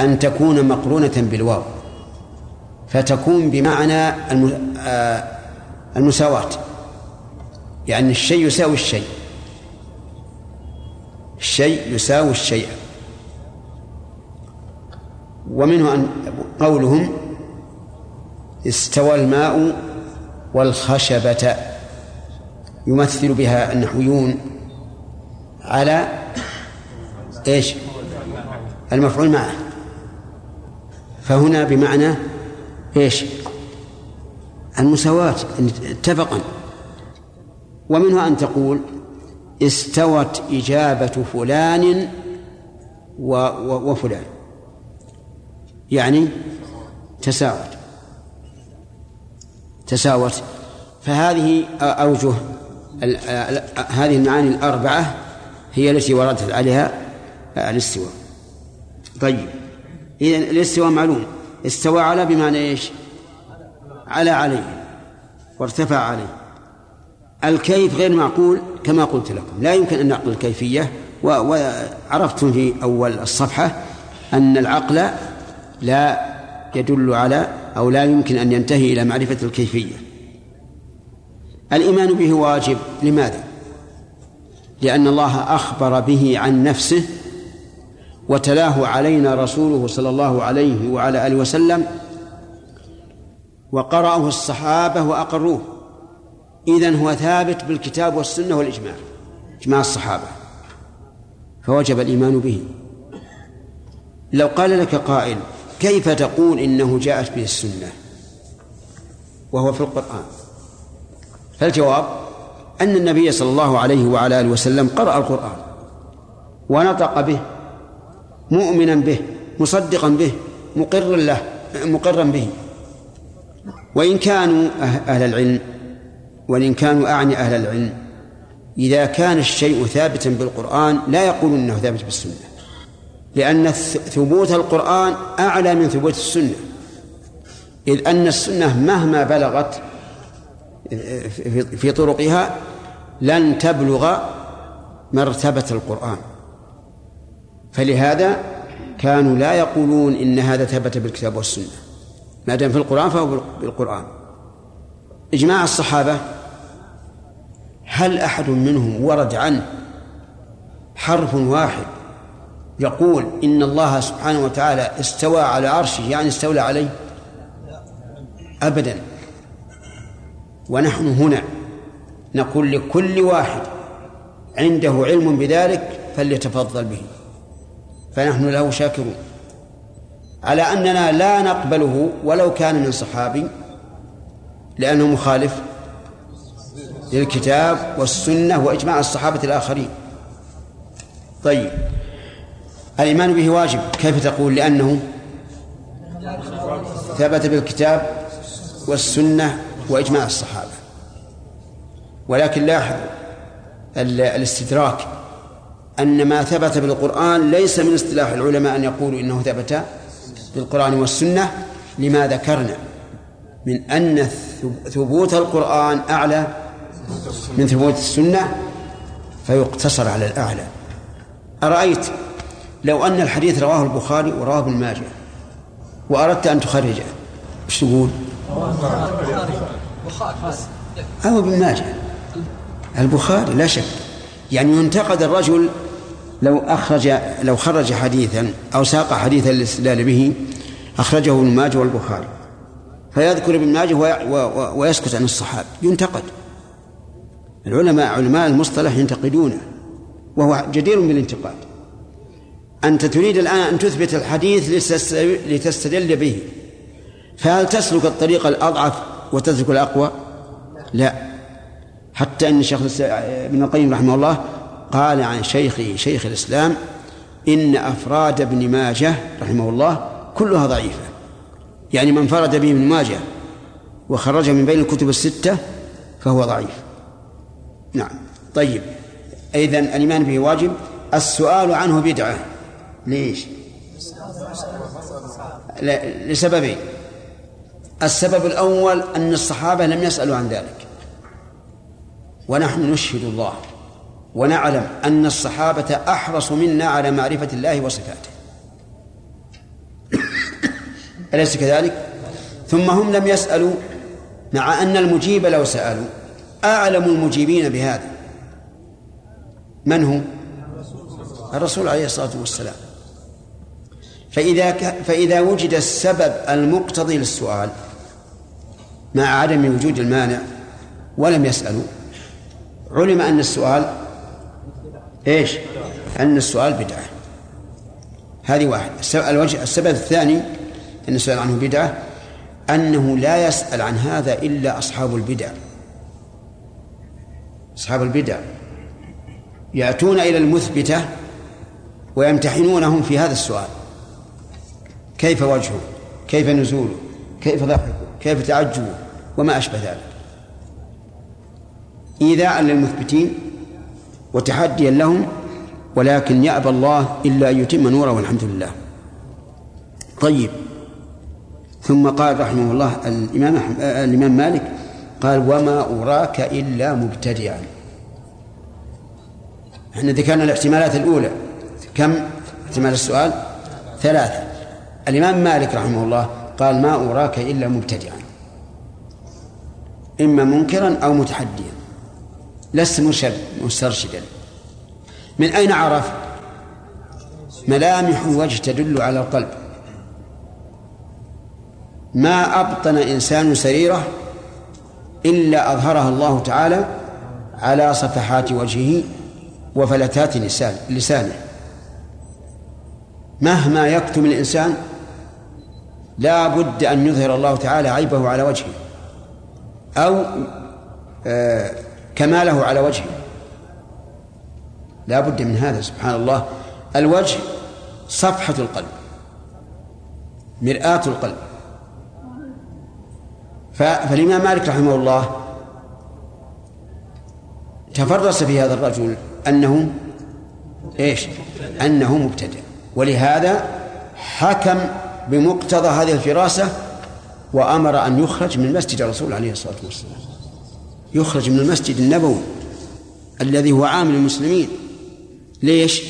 أن تكون مقرونة بالواو فتكون بمعنى آه، المساواة. يعني الشيء يساوي الشيء. الشيء يساوي الشيء. ومنه أن قولهم استوى الماء والخشبة. يمثل بها النحويون على إيش؟ المفعول معه. فهنا بمعنى إيش؟ المساواة اتفقا. ومنها أن تقول استوت إجابة فلان وفلان. يعني تساوت. تساوت. فهذه أوجه هذه المعاني الأربعة هي التي وردت عليها الاستواء. طيب. إذا الاستواء معلوم. استوى على بمعنى إيش؟ على عليه. وارتفع عليه. الكيف غير معقول كما قلت لكم. لا يمكن أن نعقل الكيفية. وعرفتم في أول الصفحة أن العقل لا يدل على أو لا يمكن أن ينتهي إلى معرفة الكيفية. الإيمان به واجب لماذا؟ لأن الله أخبر به عن نفسه وتلاه علينا رسوله صلى الله عليه وعلى آله وسلم وقرأه الصحابة وأقروه. إذن هو ثابت بالكتاب والسنة والإجماع إجماع الصحابة. فوجب الإيمان به. لو قال لك قائل كيف تقول إنه جاءت به السنة؟ وهو في القرآن. فالجواب أن النبي صلى الله عليه وعلى آله وسلم قرأ القرآن ونطق به مؤمنا به مصدقا به مقرا له مقرا به. وإن كانوا أه-، أهل العلم وإن كانوا أعني أهل العلم إذا كان الشيء ثابتا بالقرآن لا يقولون أنه ثابت بالسنة. لأن ثبوت القرآن أعلى من ثبوت السنة. إذ أن السنة مهما بلغت في طرقها لن تبلغ مرتبة القرآن. فلهذا كانوا لا يقولون إن هذا ثبت بالكتاب والسنة. ما دام في القرآن فهو بالقرآن. إجماع الصحابة هل أحد منهم ورد عنه حرف واحد يقول إن الله سبحانه وتعالى استوى على عرشه يعني استولى عليه؟ أبدا. ونحن هنا نقول لكل واحد عنده علم بذلك فليتفضل به. فنحن له شاكرون. على أننا لا نقبله ولو كان من صحابي لأنه مخالف للكتاب والسنة وإجماع الصحابة الآخرين. طيب. الإيمان به واجب. كيف تقول؟ لأنه ثبت بالكتاب والسنة وإجماع الصحابة. ولكن لاحظوا ال- الاستدراك أن ما ثبت بالقرآن ليس من اصطلاح العلماء أن يقولوا إنه ثبت بالقرآن والسنة. لما ذكرنا؟ من أن ثب- ثبوت القرآن أعلى من ثبوت السنة فيقتصر على الأعلى. أرأيت لو أن الحديث رواه البخاري ورواه ابن ماجه وأردت أن تخرجه إيش تقول؟ أو ابن ماجه. البخاري لا شك. يعني ينتقد الرجل لو أخرج لو خرج حديثا أو ساق حديثا للاستدلال به أخرجه ابن ماجه والبخاري. فيذكر ابن ماجه ويسكت عن الصحابة. ينتقد. العلماء علماء المصطلح ينتقدونه وهو جدير بالانتقاد. أنت تريد الآن أن تثبت الحديث لتست- لتستدل به. فهل تسلك الطريق الأضعف وتترك الأقوى؟ لا. حتى أن شيخ الإس- ابن القيم رحمه الله قال عن شيخه شيخ الإسلام إن أفراد ابن ماجه رحمه الله كلها ضعيفة. يعني من فرد به ابن ماجه وخرج من بين الكتب الستة فهو ضعيف. نعم. طيب. إذن الإيمان به واجب. السؤال عنه بدعة. ليش؟ لسببين السبب الأول أن الصحابة لم يسألوا عن ذلك ونحن نشهد الله ونعلم أن الصحابة أحرص منا على معرفة الله وصفاته أليس كذلك؟ ثم هم لم يسألوا مع أن المجيب لو سألوا أعلم المجيبين بهذا من هو؟ الرسول عليه الصلاة والسلام فإذا ك... فإذا وجد السبب المقتضي للسؤال مع عدم وجود المانع ولم يسألوا علم أن السؤال إيش؟ أن السؤال بدعة. هذه واحد. الوجه السبب الثاني أن السؤال عنه بدعة أنه لا يسأل عن هذا إلا أصحاب البدع. أصحاب البدع يأتون إلى المثبتة ويمتحنونهم في هذا السؤال. كيف وجهه؟ كيف نزوله؟ كيف ضحكه؟ كيف تعجبه؟ وما أشبه ذلك. إيذاء للمثبتين وتحديا لهم ولكن يأبى الله إلا أن يتم نوره والحمد لله. طيب. ثم قال رحمه الله الإمام الإمام مالك قال وما أراك إلا مبتدعا. إحنا ذكرنا الاحتمالات الأولى. كم؟ احتمال السؤال؟ ثلاثة. الإمام مالك رحمه الله قال ما أراك إلا مبتدعا إما منكرا أو متحديا لست مسترشدا. من أين عرف ملامح الوجه تدل على القلب. ما أبطن إنسان سريرة إلا أظهرها الله تعالى على صفحات وجهه وفلتات لسان لسانه. مهما يكتم الإنسان لا بد أن يظهر الله تعالى عيبه على وجهه. أو آه كماله على وجهه. لا بد من هذا سبحان الله. الوجه صفحة القلب مرآة القلب. فالإمام مالك رحمه الله تفرس في هذا الرجل أنه إيش؟ أنه مبتدع. ولهذا حكم بمقتضى هذه الفراسة وأمر أن يخرج من مسجد الرسول عليه الصلاة والسلام. يخرج من المسجد النبوي الذي هو عام للمسلمين. ليش؟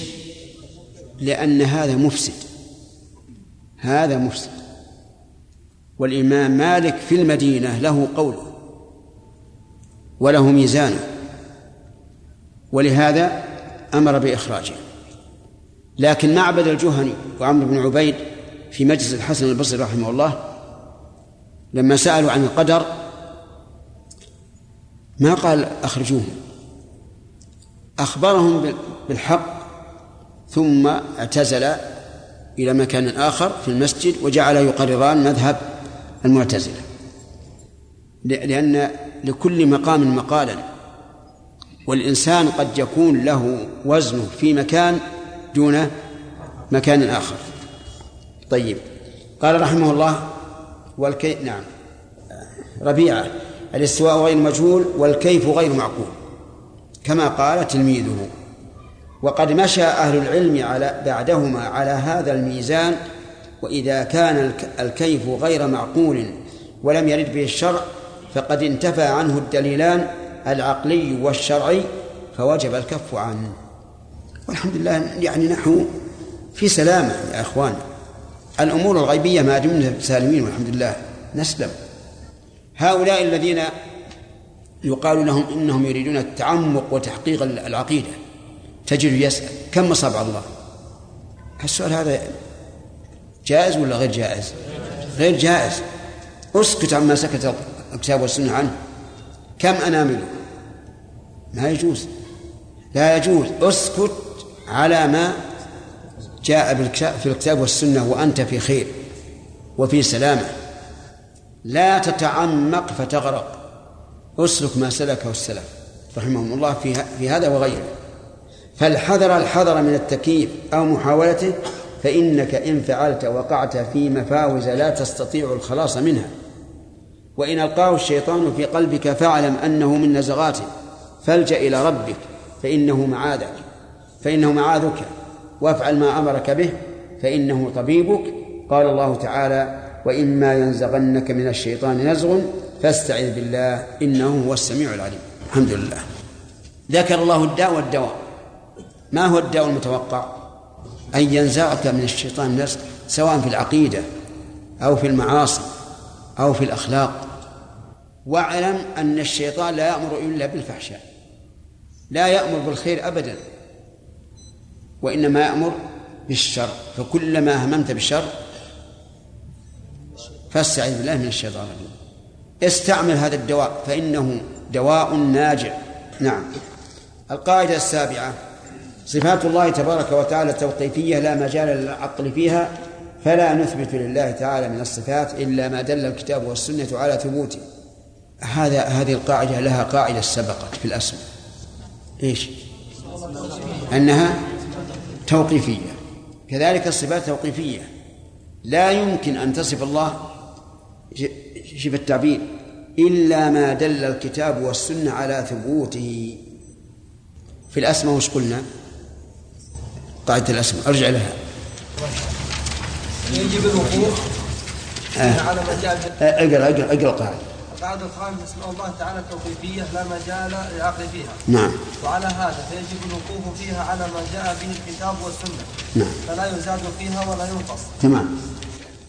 لأن هذا مفسد. هذا مفسد. والإمام مالك في المدينة له قوله وله ميزانه. ولهذا أمر بإخراجه. لكن معبد الجهني وعمرو بن عبيد في مجلس الحسن البصري رحمه الله لما سألوا عن القدر ما قال أخرجوهم؟ أخبرهم بالحق ثم اعتزل إلى مكان آخر في المسجد وجعل يقرران مذهب المعتزلة. لأن لكل مقام مقالا والإنسان قد يكون له وزنه في مكان دون مكان آخر. طيب. قال رحمه الله والكي نعم. ربيعة الاستواء غير مجهول والكيف غير معقول. كما قال تلميذه. وقد مشى أهل العلم على بعدهما على هذا الميزان وإذا كان الك- الكيف غير معقول ولم يرد به الشرع فقد انتفى عنه الدليلان العقلي والشرعي فوجب الكف عنه. والحمد لله يعني نحن في سلامة يا أخوان. الأمور الغيبية ما دمنا سالمين والحمد لله. نسلم. هؤلاء الذين يقال لهم إنهم يريدون التعمق وتحقيق العقيدة تجد يسأل. كم أصابع الله؟ السؤال هذا جائز ولا غير جائز؟ غير جائز. اسكت عما سكت الكتاب والسنة عنه. كم أنامله ما يجوز. لا يجوز. اسكت على ما جاء في الكتاب والسنة وأنت في خير وفي سلامة. لا تتعمق فتغرق. أسلك ما سلكه السلف رحمهم الله في في هذا وغيره. فالحذر الحذر من التكييف أو محاولته فإنك إن فعلت وقعت في مفاوز لا تستطيع الخلاص منها. وإن ألقاه الشيطان في قلبك فاعلم أنه من نزغاته. فالجأ إلى ربك فإنه معاذك. فإنه معاذك. وافعل ما أمرك به فإنه طبيبك. قال الله تعالى وإما ينزغنك من الشيطان نزغ فاستعذ بالله إنه هو السميع العليم. الحمد لله. ذكر الله الداء والدواء. ما هو الداء المتوقع؟ أن ينزعك من الشيطان نزغ سواء في العقيدة أو في المعاصي أو في الأخلاق. واعلم أن الشيطان لا يأمر إلا بالفحشاء لا يأمر بالخير أبدا. وإنما يأمر بالشر فكلما هممت بالشر فاستعذ بالله من الشيطان الرجيم. استعمل هذا الدواء فإنه دواء ناجع. نعم. القاعدة السابعة صفات الله تبارك وتعالى توقيفية لا مجال للعقل فيها فلا نثبت لله تعالى من الصفات إلا ما دل الكتاب والسنة على ثبوته هذا هذه القاعدة لها قاعدة سبقت في الأسماء إيش؟ أنها توقيفية. كذلك الصفات توقيفية. لا يمكن أن تصف الله شف التعبير إلا ما دل الكتاب والسنة على ثبوته. في الأسماء وش قلنا؟ قاعدة الأسماء. أرجع لها. يجب الوقوف. آه. على مجال أقرأ أقرأ أقرأ القاعدة. القاعدة الخامسة اسماء الله تعالى توقيفية لا مجال للعقل فيها. نعم. وعلى هذا فيجب الوقوف فيها على ما جاء به الكتاب والسنة. نعم. فلا يزاد فيها ولا ينقص. تمام.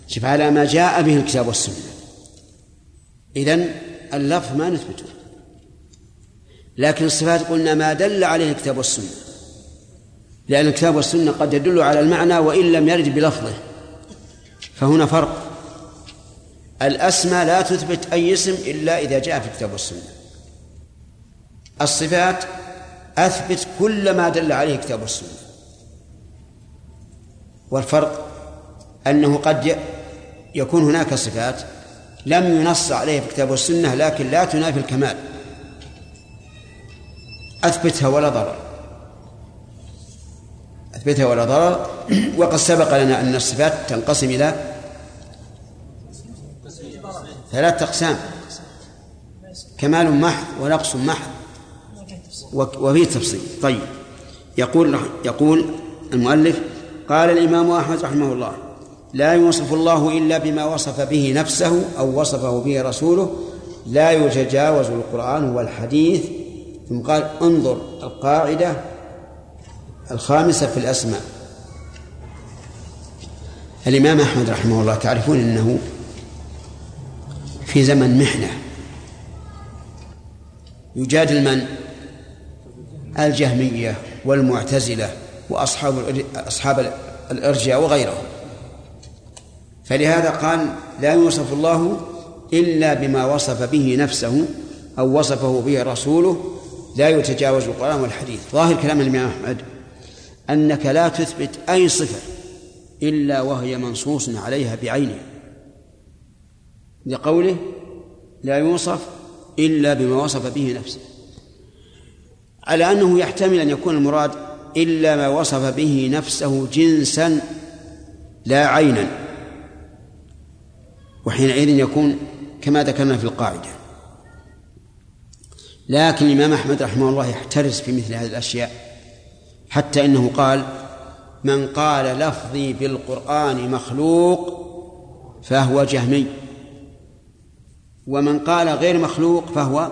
شوف على ما جاء به الكتاب والسنة. إذن اللفظ ما نثبته. لكن الصفات قلنا ما دل عليه الكتاب والسنة. لأن الكتاب والسنة قد يدل على المعنى وإن لم يرد بلفظه. فهنا فرق. الأسماء لا تثبت أي اسم إلا إذا جاء في الكتاب والسنة. الصفات أثبت كل ما دل عليه الكتاب والسنة. والفرق أنه قد يكون هناك صفات لم ينص عليها في الكتاب والسنة لكن لا تنافي الكمال. أثبتها ولا ضرر. أثبتها ولا ضرر. وقد سبق لنا أن الصفات تنقسم إلى ثلاثة أقسام. كمال محض ونقص محض. وفيه تفصيل. طيب. يقول يقول المؤلف قال الإمام أحمد رحمه الله لا يوصف الله إلا بما وصف به نفسه أو وصفه به رسوله لا يتجاوز القرآن والحديث. ثم قال انظر القاعدة الخامسة في الأسماء. الإمام أحمد رحمه الله تعرفون أنه في زمن محنة. يجادل من؟ الجهمية والمعتزلة وأصحاب أصحاب الإرجاء وغيرهم. فلهذا قال لا يوصف الله إلا بما وصف به نفسه أو وصفه به رسوله. لا يتجاوز القرآن والحديث. ظاهر كلام الإمام أحمد أنك لا تثبت أي صفة إلا وهي منصوص عليها بعينها لقوله لا يوصف إلا بما وصف به نفسه على أنه يحتمل أن يكون المراد إلا ما وصف به نفسه جنسا لا عينا وحينئذ يكون كما ذكرنا في القاعدة. لكن الإمام أحمد رحمه الله يحترس في مثل هذه الأشياء حتى إنه قال من قال لفظي بالقرآن مخلوق فهو جهمي ومن قال غير مخلوق فهو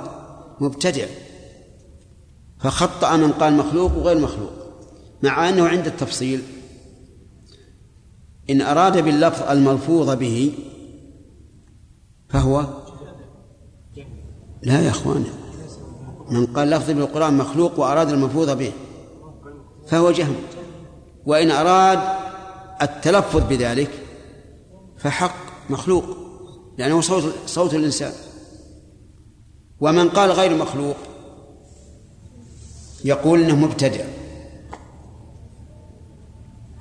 مبتدع. فخطأ من قال مخلوق وغير مخلوق مع أنه عند التفصيل. إن أراد باللفظ الملفوظ به فهو لا يا أخوان من قال لفظ بالقرآن مخلوق وأراد الملفوظ به فهو جهم وإن أراد التلفظ بذلك فحق مخلوق. لأنه صوت صوت الإنسان. ومن قال غير مخلوق يقول إنه مبتدع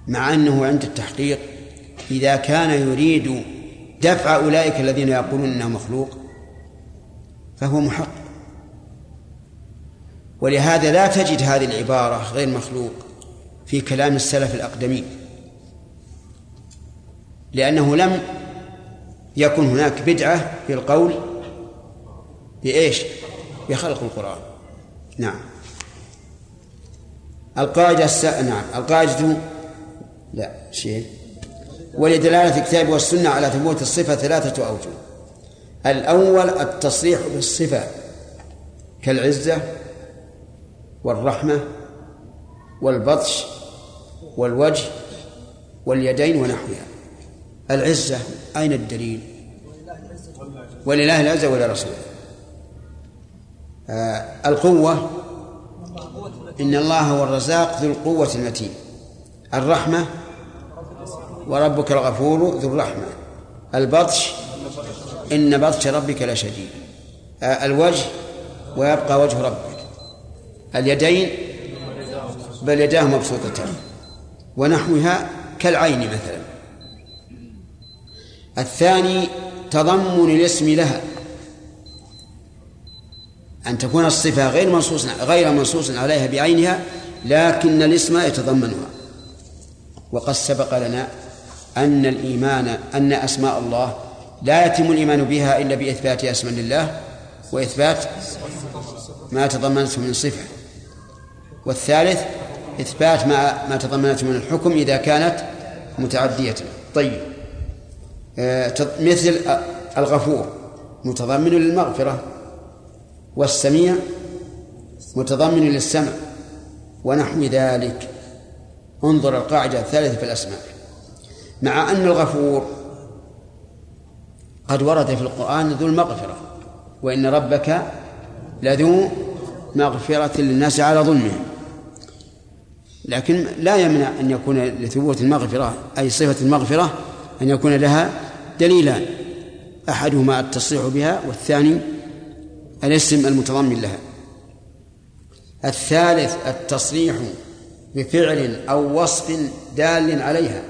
مع أنه عند التحقيق إذا كان يريد دفع أولئك الذين يقولون إنه مخلوق فهو محق. ولهذا لا تجد هذه العبارة غير مخلوق في كلام السلف الأقدمين لأنه لم يكن هناك بدعة في القول بإيش؟ بخلق القرآن. نعم. القاعدة الس... نعم. القاعدة لا شيء. ولدلالة الكتاب والسنة على ثبوت الصفة ثلاثة أوجه. الأول التصريح بالصفة كالعزة والرحمة والبطش والوجه واليدين ونحوها. العزة أين الدليل؟ ولله العزة ولرسوله آه القوة إن الله هو الرزاق ذو القوة المتين. الرحمة وربك الغفور ذو الرحمة. البطش إن بطش ربك لشديد الوجه ويبقى وجه ربك. اليدين بل يداه مبسوطتان. ونحوها كالعين مثلا. الثاني تضمن الاسم لها. أن تكون الصفة غير منصوص غير منصوص عليها بعينها لكن الاسم يتضمنها. وقد سبق لنا أن الإيمان أن أسماء الله لا يتم الإيمان بها إلا بإثبات أسماء لله وإثبات ما تضمنته من صفة. والثالث إثبات ما ما تضمنته من الحكم إذا كانت متعدية. طيب. مثل الغفور متضمن للمغفرة والسميع متضمن للسمع ونحو ذلك. انظر القاعدة الثالثة في الأسماء. مع أن الغفور قد ورد في القرآن ذو المغفرة وإن ربك لذو مغفرة للناس على ظلمهم. لكن لا يمنع أن يكون لثبوت المغفرة أي صفة المغفرة أن يكون لها دليلان أحدهما التصريح بها والثاني الاسم المتضمن لها. الثالث التصريح بفعل أو وصف دال عليها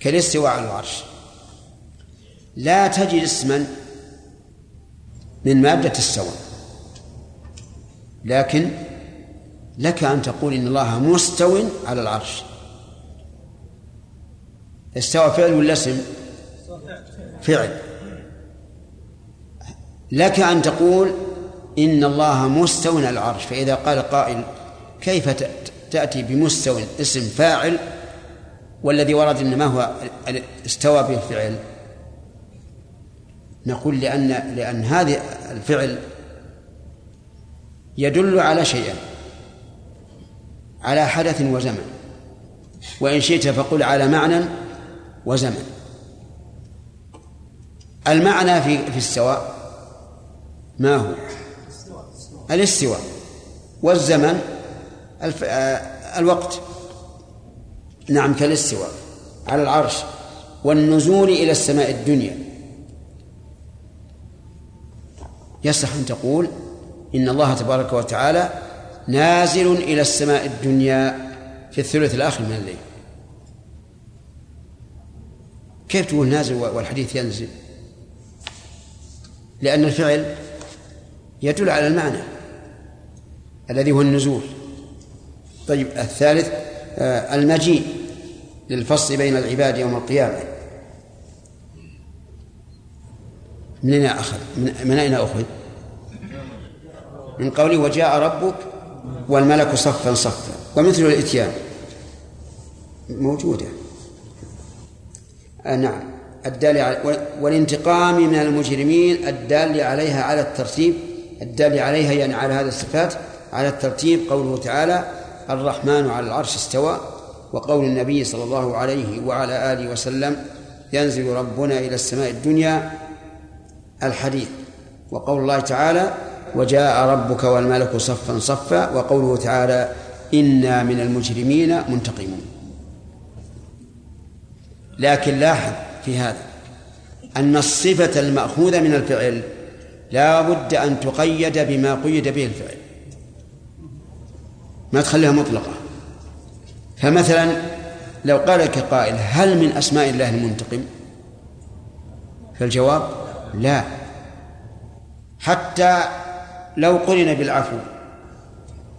كالاستواء على العرش. لا تجد اسما من مادة السواء. لكن لك أن تقول إن الله مستو على العرش. استوى فعل ولا اسم؟ فعل. لك أن تقول إن الله مستو على العرش فإذا قال قائل كيف تأتي بمستو اسم فاعل والذي ورد إنما هو استوى به الفعل نقول لأن لأن هذا الفعل يدل على شيئين على حدث وزمن. وإن شئت فقل على معنى وزمن. المعنى في في السواء ما هو؟ الاستواء. والزمن الف... آه، الوقت. نعم كالاستواء. على العرش. والنزول إلى السماء الدنيا. يصح أن تقول إن الله تبارك وتعالى نازل إلى السماء الدنيا في الثلث الآخر من الليل. كيف تقول نازل والحديث ينزل؟ لأن الفعل يدل على المعنى الذي هو النزول. طيب الثالث آه، المجيء للفصل بين العباد يوم القيامة. من أين أخذ؟ من, أين أخذ؟ من قوله وجاء ربك والملك صفا صفا. ومثل الإتيان. موجودة. آه نعم. الدال على والانتقام من المجرمين الدال عليها على الترتيب. الدال عليها يعني على هذه الصفات على الترتيب قوله تعالى الرحمن على العرش استوى وقول النبي صلى الله عليه وعلى آله وسلم ينزل ربنا إلى السماء الدنيا الحديث. وقول الله تعالى وجاء ربك والملك صفا صفا وقوله تعالى إنا من المجرمين منتقمون. لكن لاحظ في هذا أن الصفة المأخوذة من الفعل لا بد أن تقيد بما قيد به الفعل. ما تخليها مطلقة. فمثلا لو قال لك قائل هل من أسماء الله المنتقم؟ فالجواب لا. حتى لو قرن بالعفو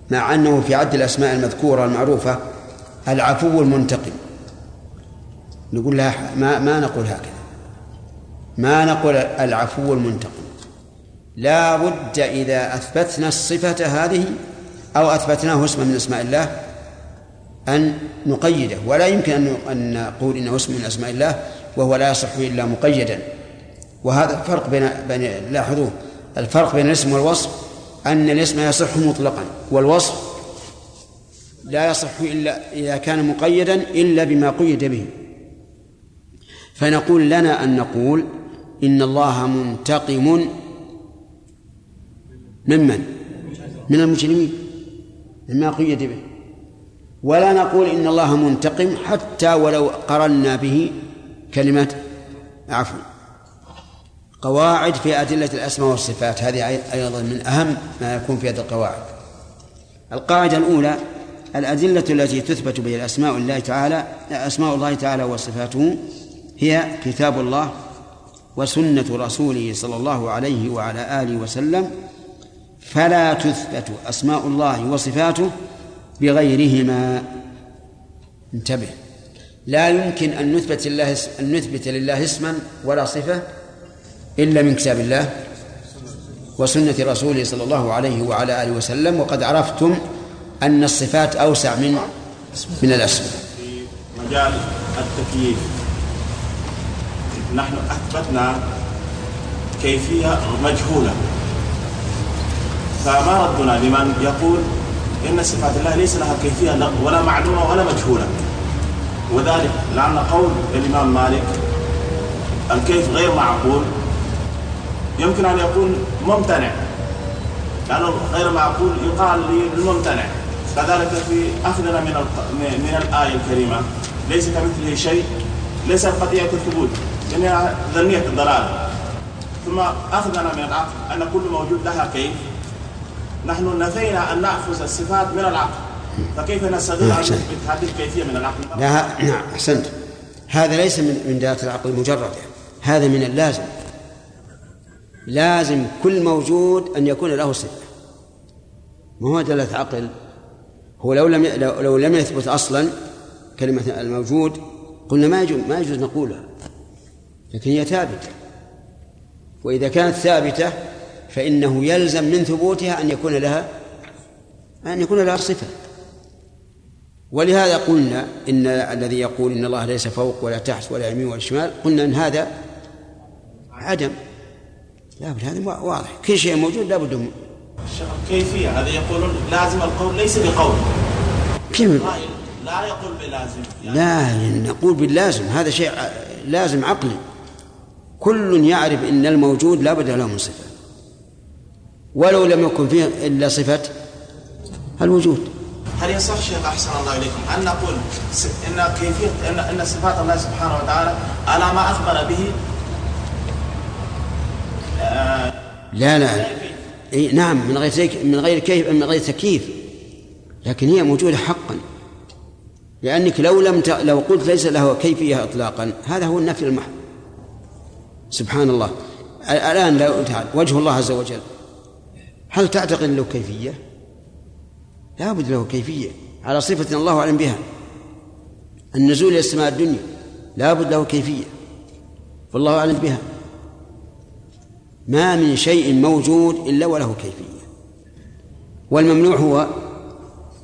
مع أنه في عد الأسماء المذكورة المعروفة العفو المنتقم. نقول لا ما ما نقول هكذا. ما نقول العفو المنتقم لا بد إذا أثبتنا الصفة هذه أو أثبتناه اسما من أسماء الله أن نقيده. ولا يمكن أن نقول إنه اسم من أسماء الله وهو لا يصح إلا مقيدا. وهذا الفرق بين بين لاحظوه. الفرق بين الاسم والوصف أن الاسم يصح مطلقا والوصف لا يصح إلا إذا كان مقيدا إلا بما قيد به. فنقول لنا أن نقول إن الله منتقم ممن؟ من المجرمين مما قيد به. ولا نقول إن الله منتقم حتى ولو قرنا به كلمة عفو. قواعد في أدلة الأسماء والصفات هذه أيضا من أهم ما يكون في هذه القواعد. القاعدة الأولى الأدلة التي تثبت بها الأسماء الله تعالى أسماء الله تعالى وصفاته هي كتاب الله وسنة رسوله صلى الله عليه وعلى آله وسلم فلا تثبت أسماء الله وصفاته بغيرهما. انتبه. لا يمكن أن نثبت الله أن نثبت لله اسما ولا صفة إلا من كتاب الله وسنة رسوله صلى الله عليه وعلى آله وسلم وقد عرفتم أن الصفات أوسع من من الأسماء. في مجال التكييف. نحن أثبتنا كيفية مجهولة. فما ردنا لمن يقول إن صفات الله ليس لها كيفية ولا معلومة ولا مجهولة. وذلك لأن قول الإمام مالك الكيف غير معقول. يمكن أن يكون ممتنع. لأنه غير معقول يقال للممتنع كذلك في أخذنا من من الآية الكريمة ليس كمثله شيء ليس قضية الثبوت لأنها ذنية الضلال ثم أخذنا من العقل أن كل موجود لها كيف؟ نحن نفينا أن نأخذ الصفات من العقل فكيف نستطيع أن نثبت هذه الكيفية من العقل؟ لا نعم أحسنت. هذا ليس من من دلالة العقل المجردة هذا من اللازم. لازم كل موجود أن يكون له صفة. ما هو دلالة عقل هو لو لم لو, لو لم يثبت أصلا كلمة الموجود قلنا ما يجوز ما يجوز نقولها. لكن هي ثابتة. وإذا كانت ثابتة فإنه يلزم من ثبوتها أن يكون لها أن يكون لها صفة. ولهذا قلنا إن الذي يقول إن الله ليس فوق ولا تحت ولا يمين ولا شمال قلنا إن هذا عدم. لا بد هذا واضح. كل شيء موجود لا بد كيفية؟ هذا يقولون لازم القول ليس بقول. كيف؟ لا يقول بلازم. يعني لا نقول باللازم. هذا شيء لازم عقلي. كل يعرف إن الموجود لا بد له من صفة. ولو لم يكن فيه إلا صفة الوجود. هل يصح شيخ أحسن الله إليكم أن نقول إن كيفيه ان إن صفات الله سبحانه وتعالى على ما أخبر به؟ آه لا لا. إيه نعم من غير من غير كيف من غير تكييف. لكن هي موجودة حقا. لأنك لو لم ت... لو قلت ليس له كيفية إطلاقا هذا هو النفي المحض سبحان الله الآن لو تعال وجه الله عز وجل. هل تعتقد له كيفية؟ لا بد له كيفية. على صفة الله أعلم بها. النزول إلى السماء الدنيا لا بد له كيفية. والله أعلم بها. ما من شيء موجود إلا وله كيفية. والممنوع هو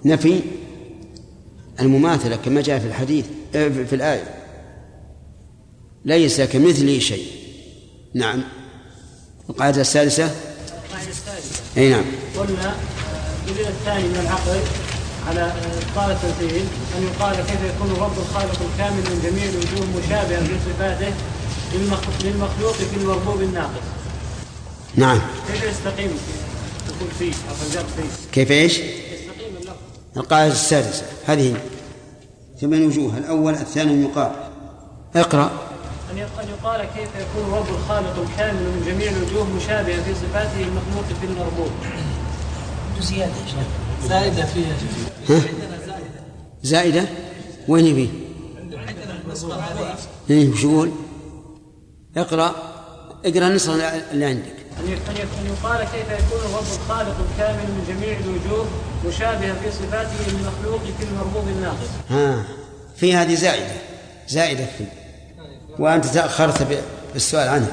نفي المماثلة كما جاء في الحديث في الآية. ليس كمثله شيء. نعم. القاعدة السادسة؟ القاعدة السادسة. أي نعم. قلنا الدليل الثاني من العقل على إبطال التمثيل أن يقال كيف يكون الرب الخالق الكامل من جميع الوجوه مشابها في صفاته للمخ- للمخلوق في المربوب الناقص. نعم. كيف يستقيم؟ تقول فيه أو فيه. كيف إيش؟ يستقيم اللفظ. القاعدة السادسة. هذه ثمان وجوه الأول الثاني يقال اقرأ. أن يق- أن يقال كيف يكون الرب الخالق الكامل من جميع الوجوه مشابها في صفاته المخلوق في المربوب زيادة يا شيخ. زائدة فيها. ها؟ زائدة وين فيه؟ إيه وش يقول؟ اقرأ. اقرأ النص اللي عندك. أن يقال كيف يكون الرب الخالق الكامل من جميع الوجوه مشابها في صفاته المخلوق في المربوب الناقص. ها في هذه زائدة. زائدة في. وأنت تأخرت بالسؤال عنها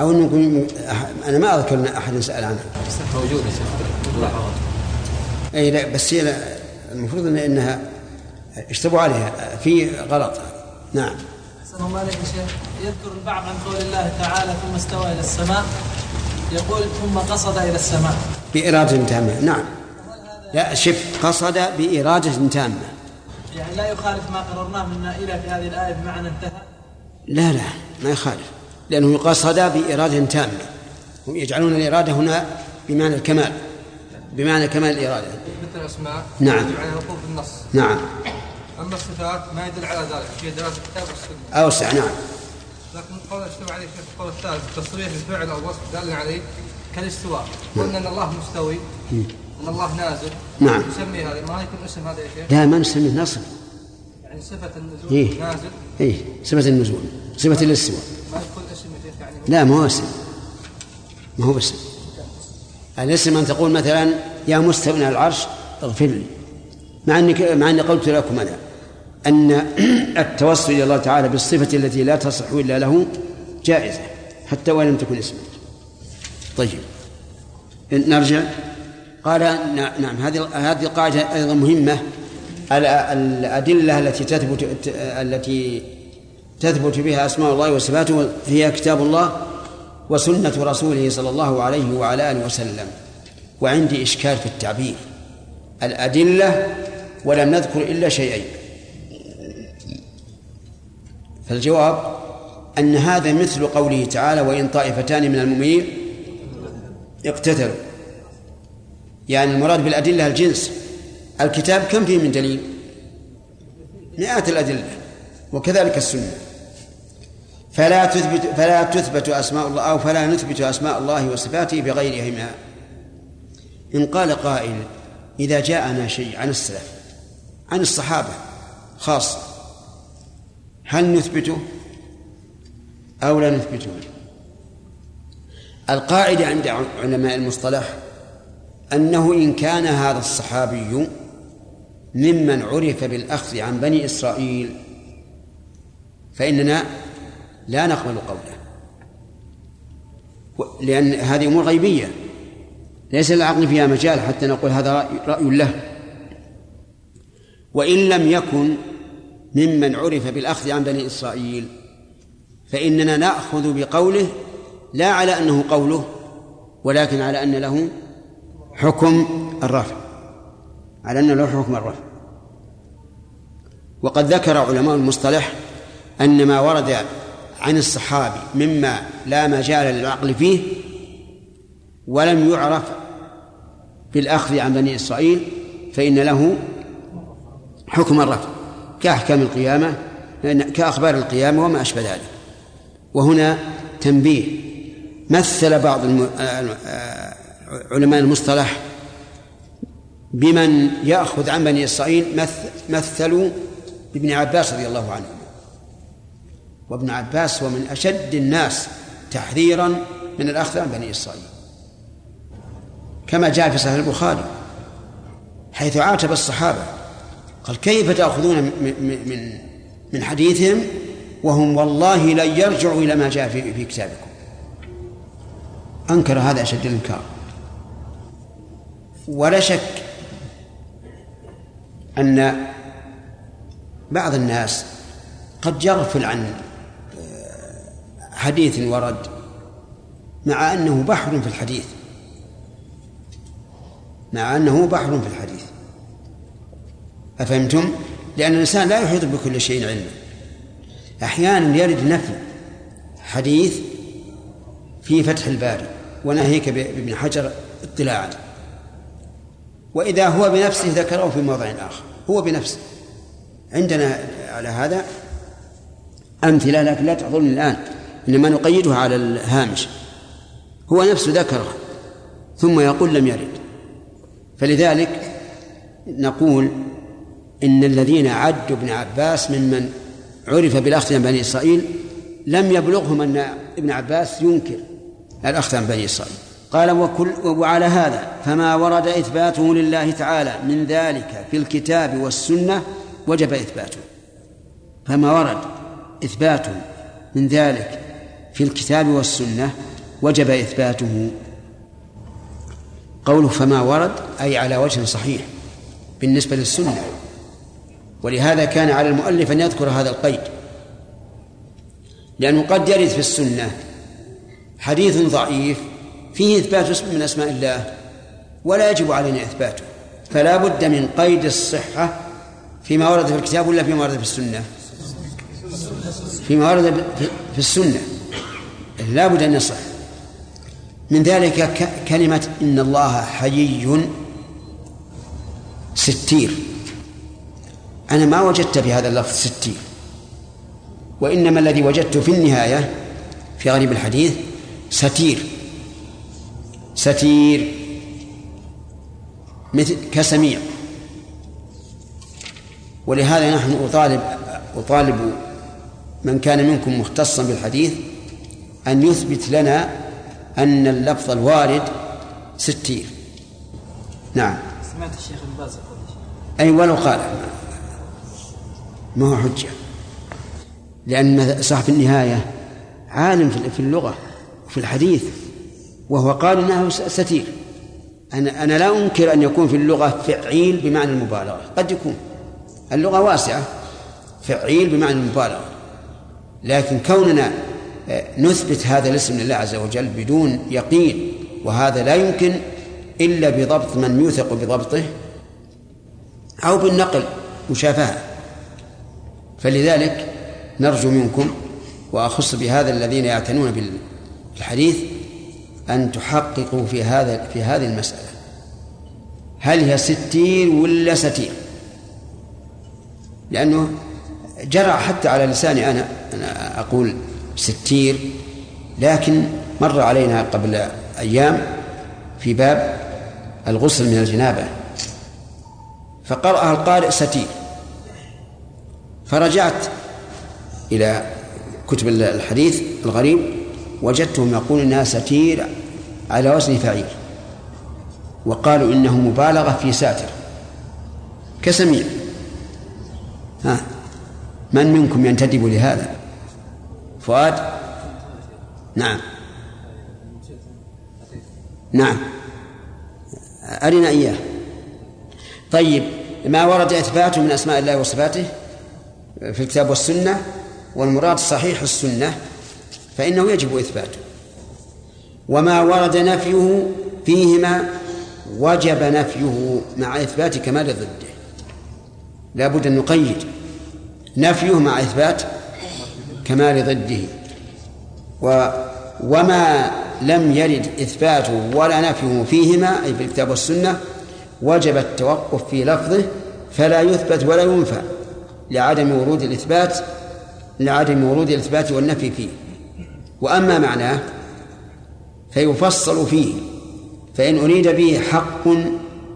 أو أح- أنا ما أذكر أن أحد سأل عنها موجود يا شيخ. ملاحظة أي لا بس هي لا- المفروض إن إنها اشتبوا عليها. في غلط. نعم. أحسن الله عليك يا شيخ. يذكر البعض عن قول الله تعالى ثم استوى إلى السماء. يقول ثم قصد إلى السماء. بإرادة تامة. نعم. لا شف قصد بإرادة تامة. يعني لا يخالف ما قررناه من إلى في هذه الآية بمعنى انتهى. لا لا ما يخالف لأنه قصد بإرادة تامة. هم يجعلون الإرادة هنا بمعنى الكمال بمعنى كمال الإرادة. مثل الأسماء نعم. يجب على الوقوف بالنص. نعم. أما الصفات ما يدل على ذلك في دلالة الكتاب والسنة. أوسع نعم. لكن قول اشتبه عليه الشيخ القول الثالث تصريح الفعل أو الوصف دال عليه كالاستواء. قلنا أن الله مستوي أن الله نازل. نعم. نسمي هذا ما يكون اسم هذا يا شيخ؟ لا ما نسميه نصب. يعني صفة النزول إيه. نازل. إيه صفة النزول. صفة الاستواء لا ما هو اسم. ما هو اسم. الاسم أن تقول مثلا يا مستوى العرش اغفر لي. مع انك مع إني قلت لكم أنا أن التوسل إلى الله تعالى بالصفة التي لا تصح إلا له جائزة حتى وإن لم تكن اسما. طيب. نرجع. قال نع- نعم هذه هذه القاعدة أيضا مهمة. ال- الأدلة التي تثبت التي تثبت بها أسماء الله وصفاته هي كتاب الله وسنة رسوله صلى الله عليه وعلى آله وسلم. وعندي إشكال في التعبير. الأدلة ولم نذكر إلا شيئين. فالجواب أن هذا مثل قوله تعالى وإن طائفتان من المؤمنين اقتتلوا. يعني المراد بالأدلة الجنس. الكتاب كم فيه من دليل؟ مئات الأدلة وكذلك السنة. فلا تثبت فلا تثبت أسماء الله أو فلا نثبت أسماء الله وصفاته بغيرهما. إن قال قائل إذا جاءنا شيء عن السلف عن الصحابة خاصه هل نثبته أو لا نثبته؟ القاعدة عند علماء المصطلح أنه إن كان هذا الصحابي ممن عرف بالأخذ عن بني إسرائيل فإننا لا نقبل قوله. لأن هذه أمور غيبية. ليس للعقل فيها مجال حتى نقول هذا رأي, رأي له. وإن لم يكن ممن عرف بالأخذ عن بني إسرائيل فإننا نأخذ بقوله لا على أنه قوله ولكن على أن له حكم الرفع. على أن له حكم الرفع. وقد ذكر علماء المصطلح أن ما ورد عن الصحابي مما لا مجال للعقل فيه ولم يعرف بالأخذ عن بني إسرائيل فإن له حكم الرفع. كأحكام القيامة كأخبار القيامة وما أشبه ذلك. وهنا تنبيه. مثل بعض الم... علماء المصطلح بمن يأخذ عن بني إسرائيل مث... مثلوا بابن عباس رضي الله عنه. وابن عباس هو من أشد الناس تحذيرا من الأخذ عن بني إسرائيل. كما جاء في صحيح البخاري حيث عاتب الصحابة قال كيف تأخذون من من من حديثهم؟ وهم والله لن يرجعوا إلى ما جاء في, كتابكم. أنكر هذا أشد الإنكار. ولا شك أن بعض الناس قد يغفل عن حديث ورد مع أنه بحر في الحديث. مع أنه بحر في الحديث. أفهمتم؟ لأن الإنسان لا يحيط بكل شيء علما. أحيانا يرد نفي حديث في فتح الباري وناهيك بابن حجر اطلاعا. وإذا هو بنفسه ذكره في موضع آخر. هو بنفسه. عندنا على هذا أمثلة لكن لا تحضرني الآن. إنما نقيدها على الهامش. هو نفسه ذكره ثم يقول لم يرد. فلذلك نقول إن الذين عدوا ابن عباس ممن عرف بالأخذ عن بني إسرائيل لم يبلغهم أن ابن عباس ينكر الأخذ عن بني إسرائيل. قال وكل وعلى هذا فما ورد إثباته لله تعالى من ذلك في الكتاب والسنة وجب إثباته. فما ورد إثباته من ذلك في الكتاب والسنة وجب إثباته. قوله فما ورد أي على وجه صحيح بالنسبة للسنة. ولهذا كان على المؤلف أن يذكر هذا القيد. لأنه قد يرد في السنة حديث ضعيف فيه إثبات اسم من أسماء الله ولا يجب علينا إثباته. فلا بد من قيد الصحة فيما ورد في الكتاب ولا فيما ورد في السنة؟ فيما ورد في السنة. لا بد أن يصح. من ذلك كلمة إن الله حيي ستير. أنا ما وجدت في هذا اللفظ ستير. وإنما الذي وجدته في النهاية في غريب الحديث ستير. ستير. مثل كسميع. ولهذا نحن أطالب أطالب من كان منكم مختصا بالحديث أن يثبت لنا أن اللفظ الوارد ستير. نعم. سمعت الشيخ ابن باز أي ولو قال. ما هو حجة. لأن صاحب النهاية عالم في اللغة وفي الحديث وهو قال إنه ستير. أنا أنا لا أنكر أن يكون في اللغة فعيل بمعنى المبالغة. قد يكون. اللغة واسعة فعيل بمعنى المبالغة. لكن كوننا نثبت هذا الاسم لله عز وجل بدون يقين وهذا لا يمكن إلا بضبط من يوثق بضبطه أو بالنقل مشافهة. فلذلك نرجو منكم وأخص بهذا الذين يعتنون بالحديث أن تحققوا في هذا في هذه المسألة. هل هي ستير ولا ستير؟ لأنه جرى حتى على لساني أنا أنا أقول ستير لكن مر علينا قبل أيام في باب الغسل من الجنابة. فقرأها القارئ ستير. فرجعت إلى كتب الحديث الغريب وجدتهم يقولون ستير على وزن فعيل. وقالوا إنه مبالغة في ساتر. كسميع ها من منكم ينتدب لهذا؟ فؤاد؟ نعم. نعم. أرنا إياه. طيب ما ورد إثباته من أسماء الله وصفاته في الكتاب والسنة؟ والمراد صحيح السنة فإنه يجب إثباته. وما ورد نفيه فيهما وجب نفيه مع إثبات كمال ضده. لا بد أن نقيد. نفيه مع إثبات كمال ضده. و وما لم يرد إثباته ولا نفيه فيهما أي في الكتاب والسنة وجب التوقف في لفظه فلا يثبت ولا ينفى لعدم ورود الإثبات لعدم ورود الإثبات والنفي فيه. وأما معناه فيفصل فيه فإن أريد به حق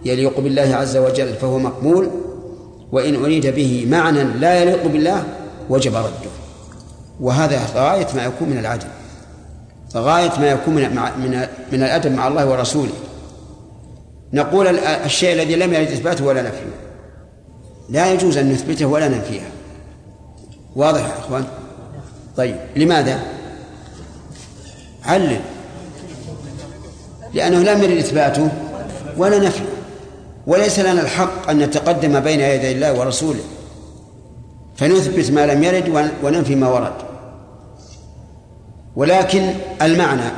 يليق بالله عز وجل فهو مقبول وإن أريد به معنى لا يليق بالله وجب رده. وهذا غاية ما يكون من العدل. غاية ما يكون من من من الأدب مع الله ورسوله. نقول الشيء الذي لم يرد إثباته ولا نفيه. لا يجوز أن نثبته ولا ننفيه. واضح يا أخوان؟ طيب لماذا؟ علل. لأنه لم يرد إثباته ولا نفيه. وليس لنا الحق أن نتقدم بين يدي الله ورسوله. فنثبت ما لم يرد وننفي ما ورد. ولكن المعنى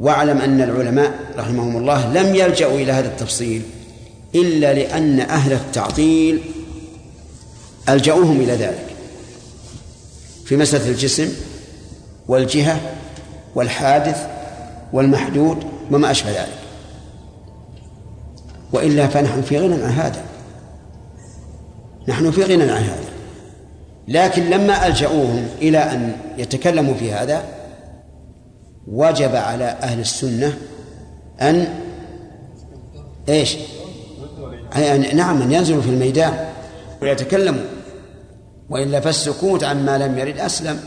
واعلم أن العلماء رحمهم الله لم يلجأوا إلى هذا التفصيل إلا لأن أهل التعطيل ألجأوهم إلى ذلك في مسألة الجسم والجهة والحادث والمحدود وما أشبه ذلك. وإلا فنحن في غنى عن هذا. نحن في غنى عن هذا. لكن لما ألجأوهم إلى أن يتكلموا في هذا وجب على أهل السنة أن إيش؟ نعم أن ينزلوا في الميدان ويتكلموا. وإلا فالسكوت عما لم يرد أسلم.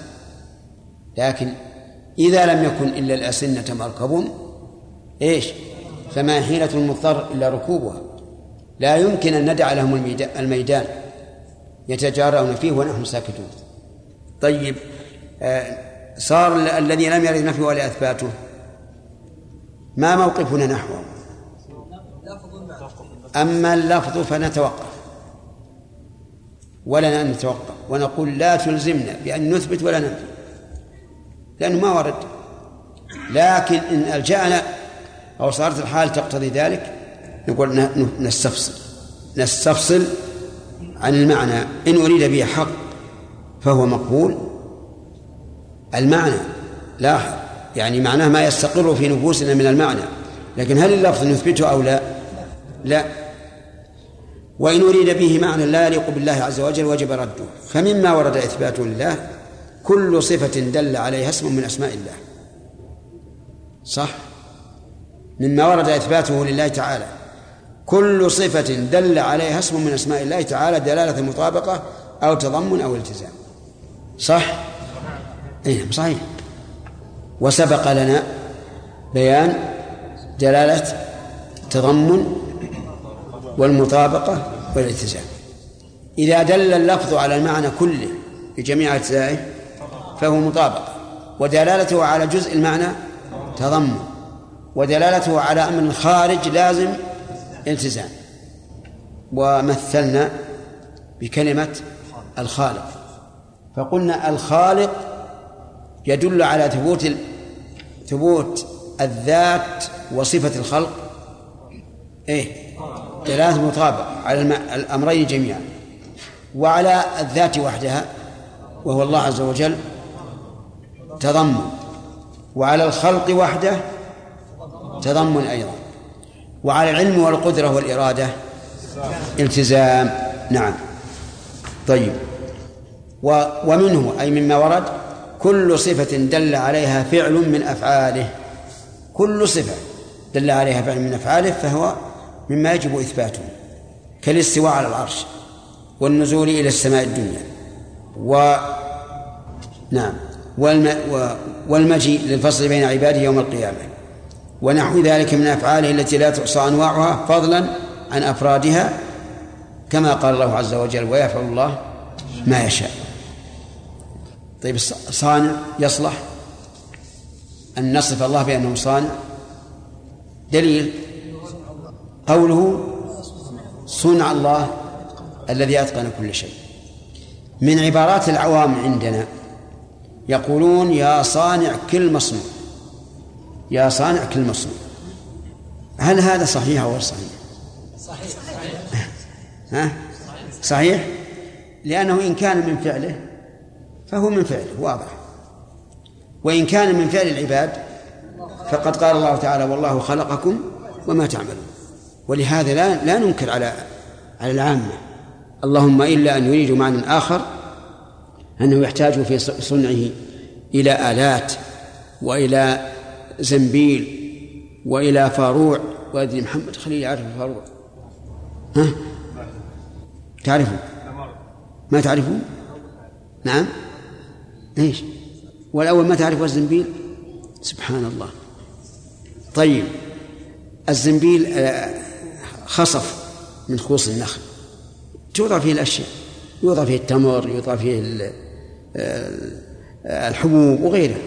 لكن إذا لم يكن إلا الأسنة مركب إيش؟ فما حيلة المضطر إلا ركوبها. لا يمكن أن ندع لهم الميدان. يتجارون فيه ونحن ساكتون. طيب آه، صار الذي لم يرد نفيه ولا إثباته. ما موقفنا نحوه أما اللفظ فنتوقف. ولنا أن نتوقف. ونقول لا تلزمنا بأن نثبت ولا ننفي لأنه ما ورد. لكن إن ألجأنا أو صارت الحال تقتضي ذلك نقول نستفصل. نستفصل عن المعنى إن أريد به حق فهو مقبول. المعنى لاحظ يعني معناه ما يستقر في نفوسنا من المعنى لكن هل اللفظ نثبته أو لا؟ لا. وإن أريد به معنى لا يليق بالله عز وجل وجب رده. فمما ورد إثباته لله كل صفة دل عليها اسم من أسماء الله. صح؟ مما ورد إثباته لله تعالى. كل صفة دل عليها اسم من أسماء الله تعالى دلالة مطابقة أو تضمن أو التزام. صح؟ نعم صحيح. وسبق لنا بيان دلالة تضمن والمطابقة والالتزام. إذا دل اللفظ على المعنى كله بجميع أجزائه فهو مطابقة ودلالته على جزء المعنى تضمن. ودلالته على أمر خارج لازم التزام ومثلنا بكلمة الخالق. فقلنا الخالق يدل على ثبوت ثبوت الذات وصفة الخلق. إيه دلالة مطابقة على الأمرين جميعا. وعلى الذات وحدها وهو الله عز وجل تضمن. وعلى الخلق وحده تضمن أيضا. وعلى العلم والقدرة والإرادة. التزام. نعم. طيب. ومنه أي مما ورد كل صفة دل عليها فعل من أفعاله. كل صفة دل عليها فعل من أفعاله فهو مما يجب إثباته. كالاستواء على العرش والنزول إلى السماء الدنيا. و نعم. والم... و... والمجيء للفصل بين عباده يوم القيامة. ونحو ذلك من أفعاله التي لا تحصى أنواعها فضلا عن أفرادها كما قال الله عز وجل ويفعل الله ما يشاء. طيب صانع يصلح؟ أن نصف الله بأنه صانع؟ دليل؟ قوله صنع الله الذي أتقن كل شيء. من عبارات العوام عندنا يقولون يا صانع كل مصنوع. يا صانع كل مصنوع هل هذا صحيح أو غير صحيح؟ صحيح ها؟ صحيح؟ لأنه إن كان من فعله فهو من فعله واضح وإن كان من فعل العباد فقد قال الله تعالى والله خلقكم وما تعملون ولهذا لا لا ننكر على على العامة اللهم إلا أن يريدوا معنى آخر أنه يحتاج في صنعه إلى آلات وإلى زنبيل وإلى فاروع وأدري محمد خليل يعرف الفاروع ها؟ تعرفوا ما تعرفون نعم. إيش؟ والأول ما تعرف الزنبيل؟ سبحان الله طيب الزنبيل آه، خصف من خوص النخل. توضع فيه الأشياء يوضع فيه التمر يوضع فيه آه، الحبوب وغيره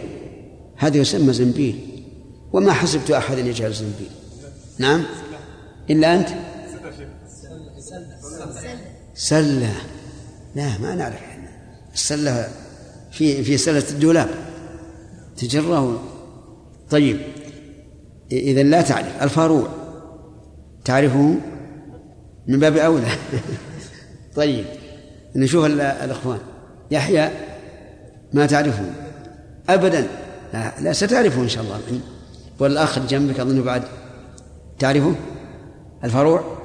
هذا يسمى زنبيل. وما حسبت أحدا يجهل الزنبيل نعم. إلا أنت؟ سلة. لا ما نعرف إحنا. السلة في في سلة الدولاب. تجره. طيب. إذا لا تعرف. الفاروع تعرفه؟ من باب أولى. طيب. نشوف الإخوان. يحيى. ما تعرفه؟ أبدا. لا, لا ستعرفه إن شاء الله. والأخ جنبك أظن بعد تعرفه؟ الفروع؟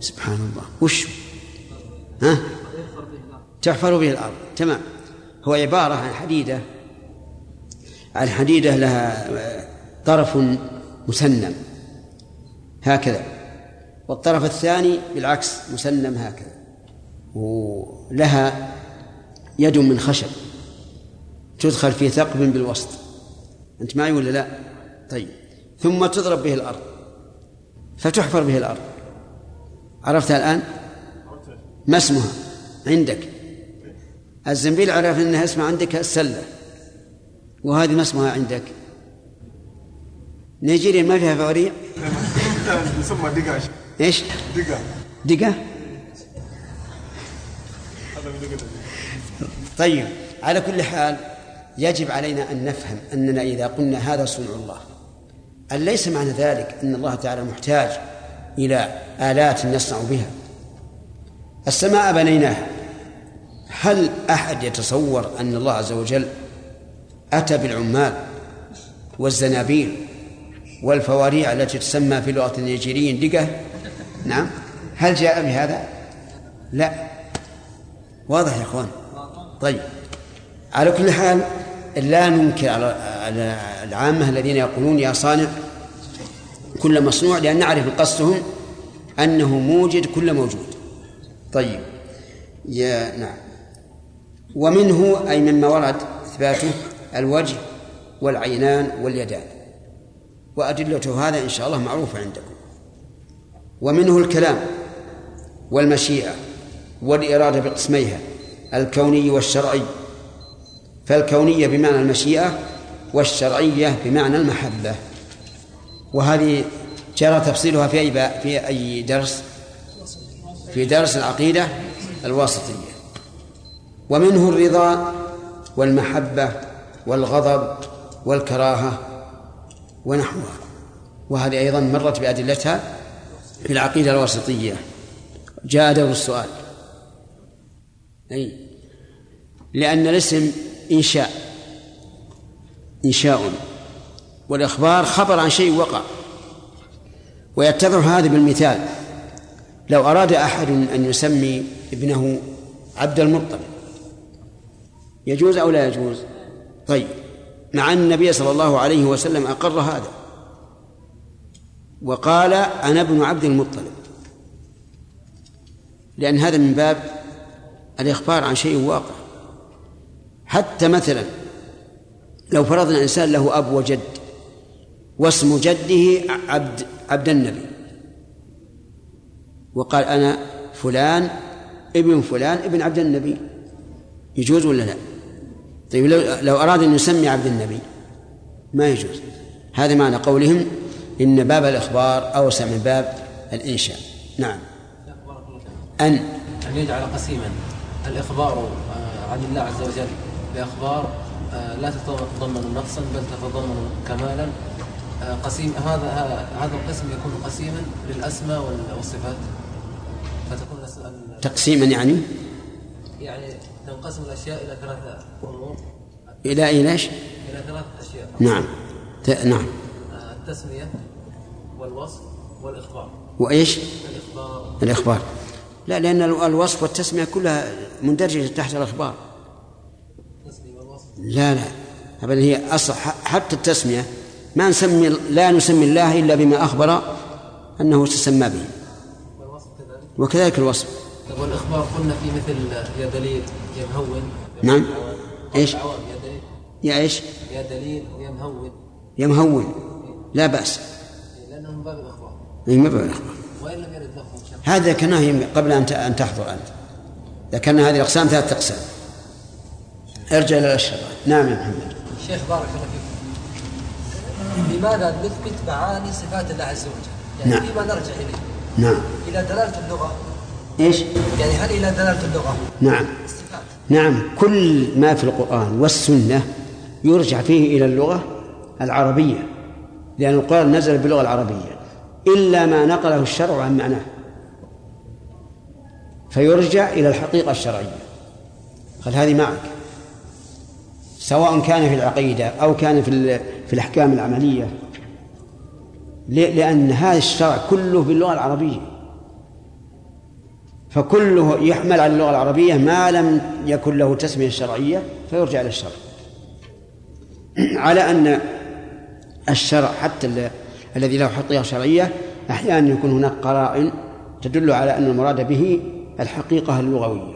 سبحان الله وش؟ ها؟ تحفر به الأرض. تمام. هو عبارة عن حديدة. عن حديدة لها طرف مسنم. هكذا. والطرف الثاني بالعكس مسنم هكذا. ولها يد من خشب. تدخل في ثقب بالوسط. أنت معي ولا لا؟ طيب. ثم تضرب به الأرض. فتحفر به الأرض. عرفتها الآن؟ ما اسمها؟ عندك. الزنبيل عرف أنها اسمها عندك السلة. وهذه ما اسمها عندك؟ نيجيريا ما فيها فواريع؟ يسمى دقة إيش؟ دقة. دقة؟ طيب. على كل حال يجب علينا أن نفهم أننا إذا قلنا هذا صنع الله. ليس معنى ذلك أن الله تعالى محتاج إلى آلات نصنع بها. السماء بنيناها. هل أحد يتصور أن الله عز وجل أتى بالعمال والزنابيل والفواريع التي تسمى في لغة النيجيريين؟ دقة. نعم. هل جاء بهذا؟ لا. واضح يا إخوان؟ طيب. على كل حال لا ننكر على العامة الذين يقولون يا صانع كل مصنوع لأن نعرف قصدهم أنه موجد كل موجود. طيب. يا نعم. ومنه أي مما ورد إثباته؟ الوجه والعينان واليدان. وأدلة هذا إن شاء الله معروفة عندكم. ومنه الكلام والمشيئة والإرادة بقسميها الكوني والشرعي. فالكونية بمعنى المشيئة والشرعية بمعنى المحبة. وهذه جرى تفصيلها في أي في أي درس؟ في درس العقيدة الواسطية. ومنه الرضا والمحبة والغضب والكراهة ونحوها. وهذه أيضا مرت بأدلتها في العقيدة الواسطية. جاء دور السؤال. أي لأن الاسم إنشاء. إنشاء. والإخبار خبر عن شيء وقع. ويتضح هذا بالمثال. لو أراد أحد أن يسمي ابنه عبد المطلب يجوز أو لا يجوز؟ طيب. مع أن النبي صلى الله عليه وسلم أقر هذا. وقال أنا ابن عبد المطلب. لأن هذا من باب الإخبار عن شيء واقع. حتى مثلا لو فرضنا إنسان له أب وجد واسم جده عبد عبد النبي. وقال أنا فلان ابن فلان ابن عبد النبي. يجوز ولا لا؟ طيب لو, لو أراد أن يسمي عبد النبي ما يجوز. هذا معنى قولهم إن باب الإخبار أوسع من باب الإنشاء. نعم. أن. أن يجعل قسيما الإخبار آه، عن الله عز وجل بأخبار لا تتضمن نقصا بل تتضمن كمالا. آه، قسيم هذا هذا القسم يكون قسيما للأسماء والصفات. فتكون تقسيما يعني؟ يعني تنقسم الأشياء إلى ثلاثة أمور. إلى إلى إيش؟ إلى ثلاثة أشياء. نعم. نعم. التسمية والوصف والإخبار. وإيش؟ الإخبار. الإخبار. لا لأن الوصف والتسمية كلها مندرجة تحت الأخبار. لا لا. أبدا هي أصل حتى التسمية. ما نسمي لا نسمي الله إلا بما أخبر أنه تسمى به. وكذلك الوصف. والإخبار قلنا في مثل يا دليل يا مهون. نعم. إيش؟ يا دليل يا؟ يا دليل ويا مهون. يا مهون. لا بأس. لأنه من باب الإخبار. اي من باب الإخبار. وإن لم يرد لفظ هذا ذكرناه قبل أن أن تحضر أنت. ذكرنا هذه الأقسام ثلاثة أقسام. ارجع إلى الأشرطة نعم يا محمد. شيخ بارك الله فيك. لماذا نثبت معاني صفات الله عز وجل؟ يعني نعم. فيما نرجع إليه؟ نعم. إلى دلاله اللغة. إيش؟ يعني هل إلى دلاله اللغة؟ نعم. نعم. كل ما في القرآن والسنة يرجع فيه إلى اللغة العربية. لأن القرآن نزل باللغة العربية. إلا ما نقله الشرع عن معناه. فيرجع إلى الحقيقة الشرعية. قال هذه معك؟ سواء كان في العقيدة أو كان في في الأحكام العملية. لأن هذا الشرع كله باللغة العربية. فكله يحمل على اللغة العربية ما لم يكن له تسمية شرعية فيرجع إلى الشرع. على أن الشرع حتى ال- الذي له حقيقة شرعية أحيانا يكون هناك قرائن تدل على أن المراد به الحقيقة اللغوية.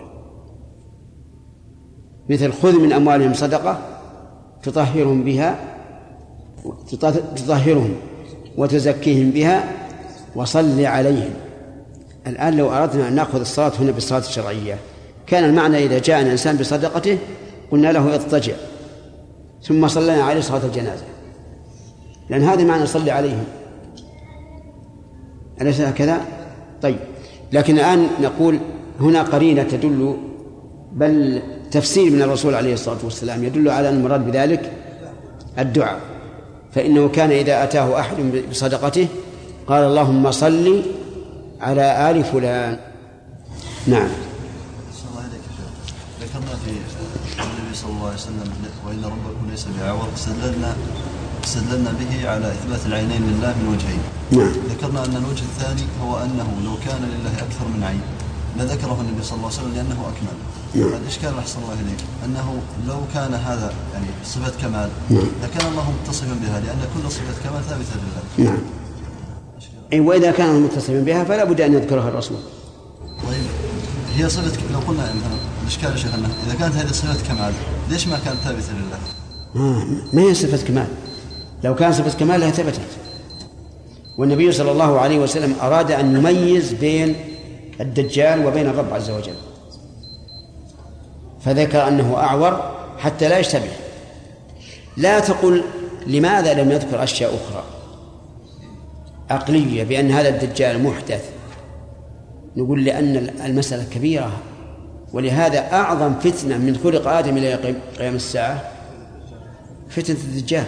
مثل خذ من أموالهم صدقة تطهرهم بها تطهرهم وتزكيهم بها وصل عليهم. الآن لو أردنا أن نأخذ الصلاة هنا بالصلاة الشرعية كان المعنى إذا جاء الإنسان بصدقته قلنا له اضطجع ثم صلينا عليه صلاة الجنازة. لأن هذا معنى صلي عليهم. أليس هكذا؟ طيب لكن الآن نقول هنا قرينة تدل بل تفسير من الرسول عليه الصلاة والسلام يدل على أن المراد بذلك الدعاء فإنه كان إذا أتاه أحد بصدقته قال اللهم صل على آل فلان نعم. ذكرنا في النبي صلى الله عليه وسلم وإن ربكم ليس بعور استدللنا استدللنا به على إثبات العينين لله من وجهين. نعم. ذكرنا أن الوجه الثاني هو أنه لو كان لله أكثر من عين لذكره النبي صلى الله عليه وسلم لأنه أكمل. نعم. الاشكال أحسن الله إليك أنه لو كان هذا يعني صفة كمال نعم. لكان الله متصفا بها لأن كل صفة كمال ثابتة لله. نعم أي وإذا كان متصفا بها فلا بد أن يذكرها الرسول طيب هي صفة لو قلنا مثلا الإشكال يا شيخ أنه إذا كانت هذه صفة كمال ليش ما كانت ثابتة لله؟ آه ما هي صفة كمال لو كان صفة كمال لها ثبتت والنبي صلى الله عليه وسلم أراد أن يميز بين الدجال وبين الرب عز وجل فذكر أنه أعور حتى لا يشتبه. لا تقل لماذا لم يذكر أشياء أخرى. عقلية بأن هذا الدجال محدث. نقول لأن المسألة كبيرة. ولهذا أعظم فتنة من خلق آدم إلى قيام الساعة فتنة الدجال.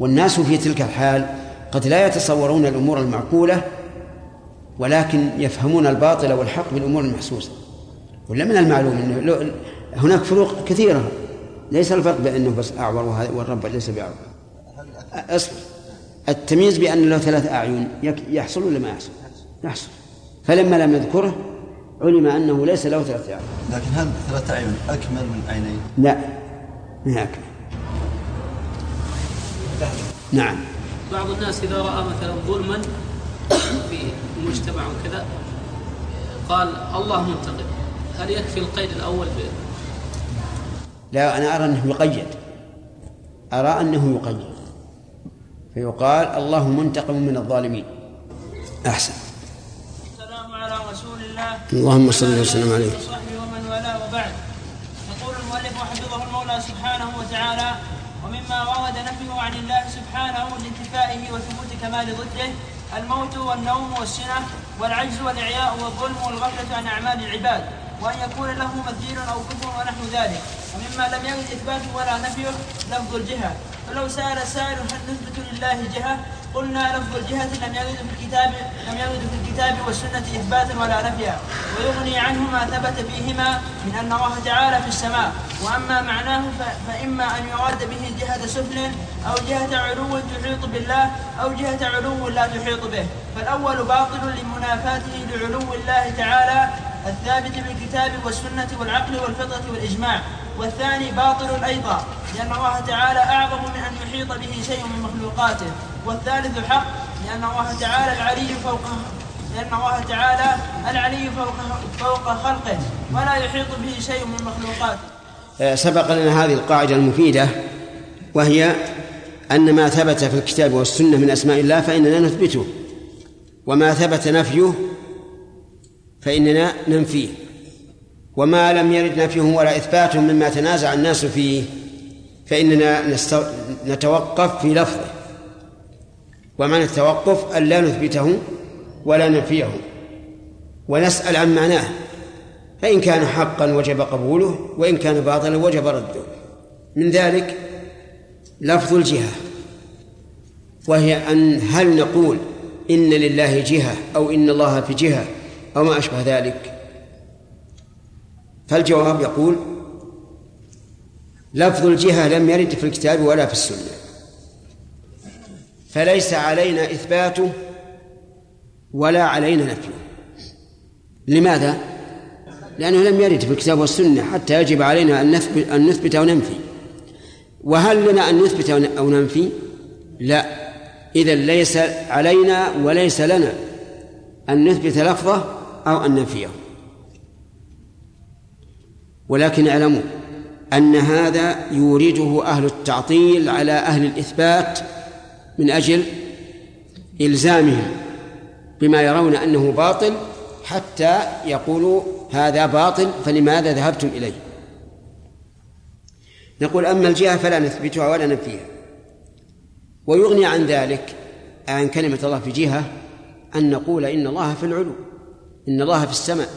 والناس في تلك الحال قد لا يتصورون الأمور المعقولة ولكن يفهمون الباطل والحق بالأمور المحسوسة. ولا من المعلوم أنه لو- هناك فروق كثيرة. ليس الفرق بأنه بس وهذا- والرب ليس بأعور. أصبر التمييز بأن له ثلاث أعين يك- يحصل ولا ما يحصل؟ يحصل. فلما لم يذكره علم أنه ليس له ثلاث أعين. لكن هل ثلاثة أعين أكمل من عينين؟ لا. ما هي أكمل؟ نعم. بعض الناس إذا رأى مثلا ظلما في المجتمع وكذا قال الله منتقم. هل يكفي القيد الأول ب... لا أنا أرى أنه يقيد. أرى أنه يقيد. فيقال الله منتقم من الظالمين. أحسن. السلام على رسول الله. اللهم صل وسلم عليه. وصحبه ومن والاه وبعد. يقول المؤلف حفظه المولى سبحانه وتعالى ومما ورد نفيه عن الله سبحانه لانتفائه وثبوت كمال ضده الموت والنوم والسنة والعجز والإعياء والظلم والغفلة عن أعمال العباد. وأن يكون له مثيل أو كفر ونحو ذلك. ومما لم يرد إثباته ولا نفيه لفظ الجهة. فلو سأل سائل هل نثبت لله جهة؟ قلنا لفظ الجهة لم يرد في الكتاب لم يرد في الكتاب والسنة إثباتا ولا نفيا. ويغني عنه ما ثبت فيهما من أن الله تعالى في السماء. وأما معناه فإما أن يراد به جهة سفل أو جهة علو تحيط بالله أو جهة علو لا تحيط به. فالأول باطل لمنافاته لعلو الله تعالى الثابت بالكتاب والسنة والعقل والفطرة والإجماع والثاني باطل أيضا لأن الله تعالى أعظم من أن يحيط به شيء من مخلوقاته والثالث حق لأن الله تعالى العلي فوق لأن الله تعالى العلي فوق فوق خلقه ولا يحيط به شيء من مخلوقاته. آه، سبق لنا هذه القاعدة المفيدة وهي أن ما ثبت في الكتاب والسنة من أسماء الله فإننا نثبته وما ثبت نفيه فإننا ننفيه. وما لم يرد نفيه ولا إثباته مما تنازع الناس فيه فإننا. نتوقف في لفظه. ومعنى التوقف أن لا نثبته ولا ننفيه. ونسأل عن معناه. فإن كان حقا وجب قبوله وإن كان باطلا وجب رده. من ذلك لفظ الجهة. وهي أن هل نقول إن لله جهة أو إن الله في جهة؟ أو ما أشبه ذلك. فالجواب يقول لفظ الجهة لم يرد في الكتاب ولا في السنة. فليس علينا إثباته ولا علينا نفيه. لماذا؟ لأنه لم يرد في الكتاب والسنة حتى يجب علينا أن نثبت أن نثبت أو ننفي. وهل لنا أن نثبت أو ننفي؟ لا. إذا ليس علينا وليس لنا أن نثبت لفظه أو أن ننفيه ولكن اعلموا أن هذا يورده أهل التعطيل على أهل الإثبات من أجل إلزامهم بما يرون أنه باطل حتى يقولوا هذا باطل فلماذا ذهبتم إليه؟ نقول أما الجهة فلا نثبتها ولا ننفيها. ويغني عن ذلك عن كلمة الله في جهة أن نقول إن الله في العلو. إن الله في السماء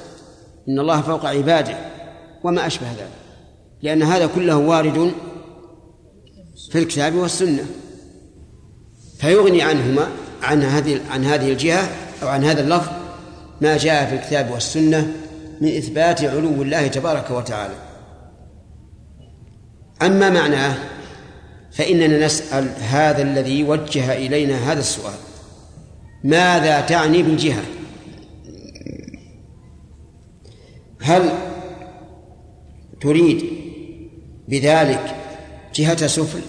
إن الله فوق عباده وما أشبه ذلك لأن هذا كله وارد في الكتاب والسنة. فيغني عنهما عن هذه عن هذه الجهة أو عن هذا اللفظ ما جاء في الكتاب والسنة من إثبات علو الله تبارك وتعالى. أما معناه فإننا نسأل هذا الذي وجه إلينا هذا السؤال ماذا تعني بالجهة؟ هل تريد بذلك جهة سفل؟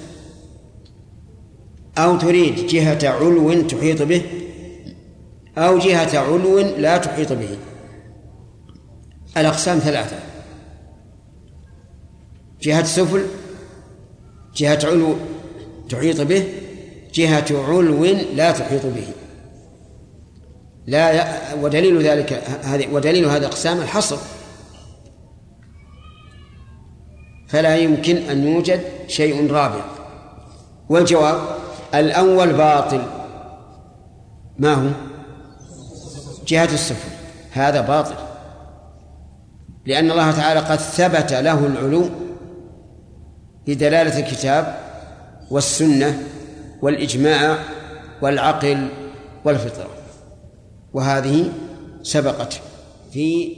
أو تريد جهة علو تحيط به؟ أو جهة علو لا تحيط به؟ الأقسام ثلاثة. جهة سفل جهة علو تحيط به جهة علو لا تحيط به. لا ودليل ذلك هذه ودليل هذه الأقسام الحصر. فلا يمكن أن يوجد شيء رابع. والجواب الأول باطل. ما هو؟ جهة السفل هذا باطل. لأن الله تعالى قد ثبت له العلو بدلالة الكتاب والسنة والإجماع والعقل والفطرة. وهذه سبقت في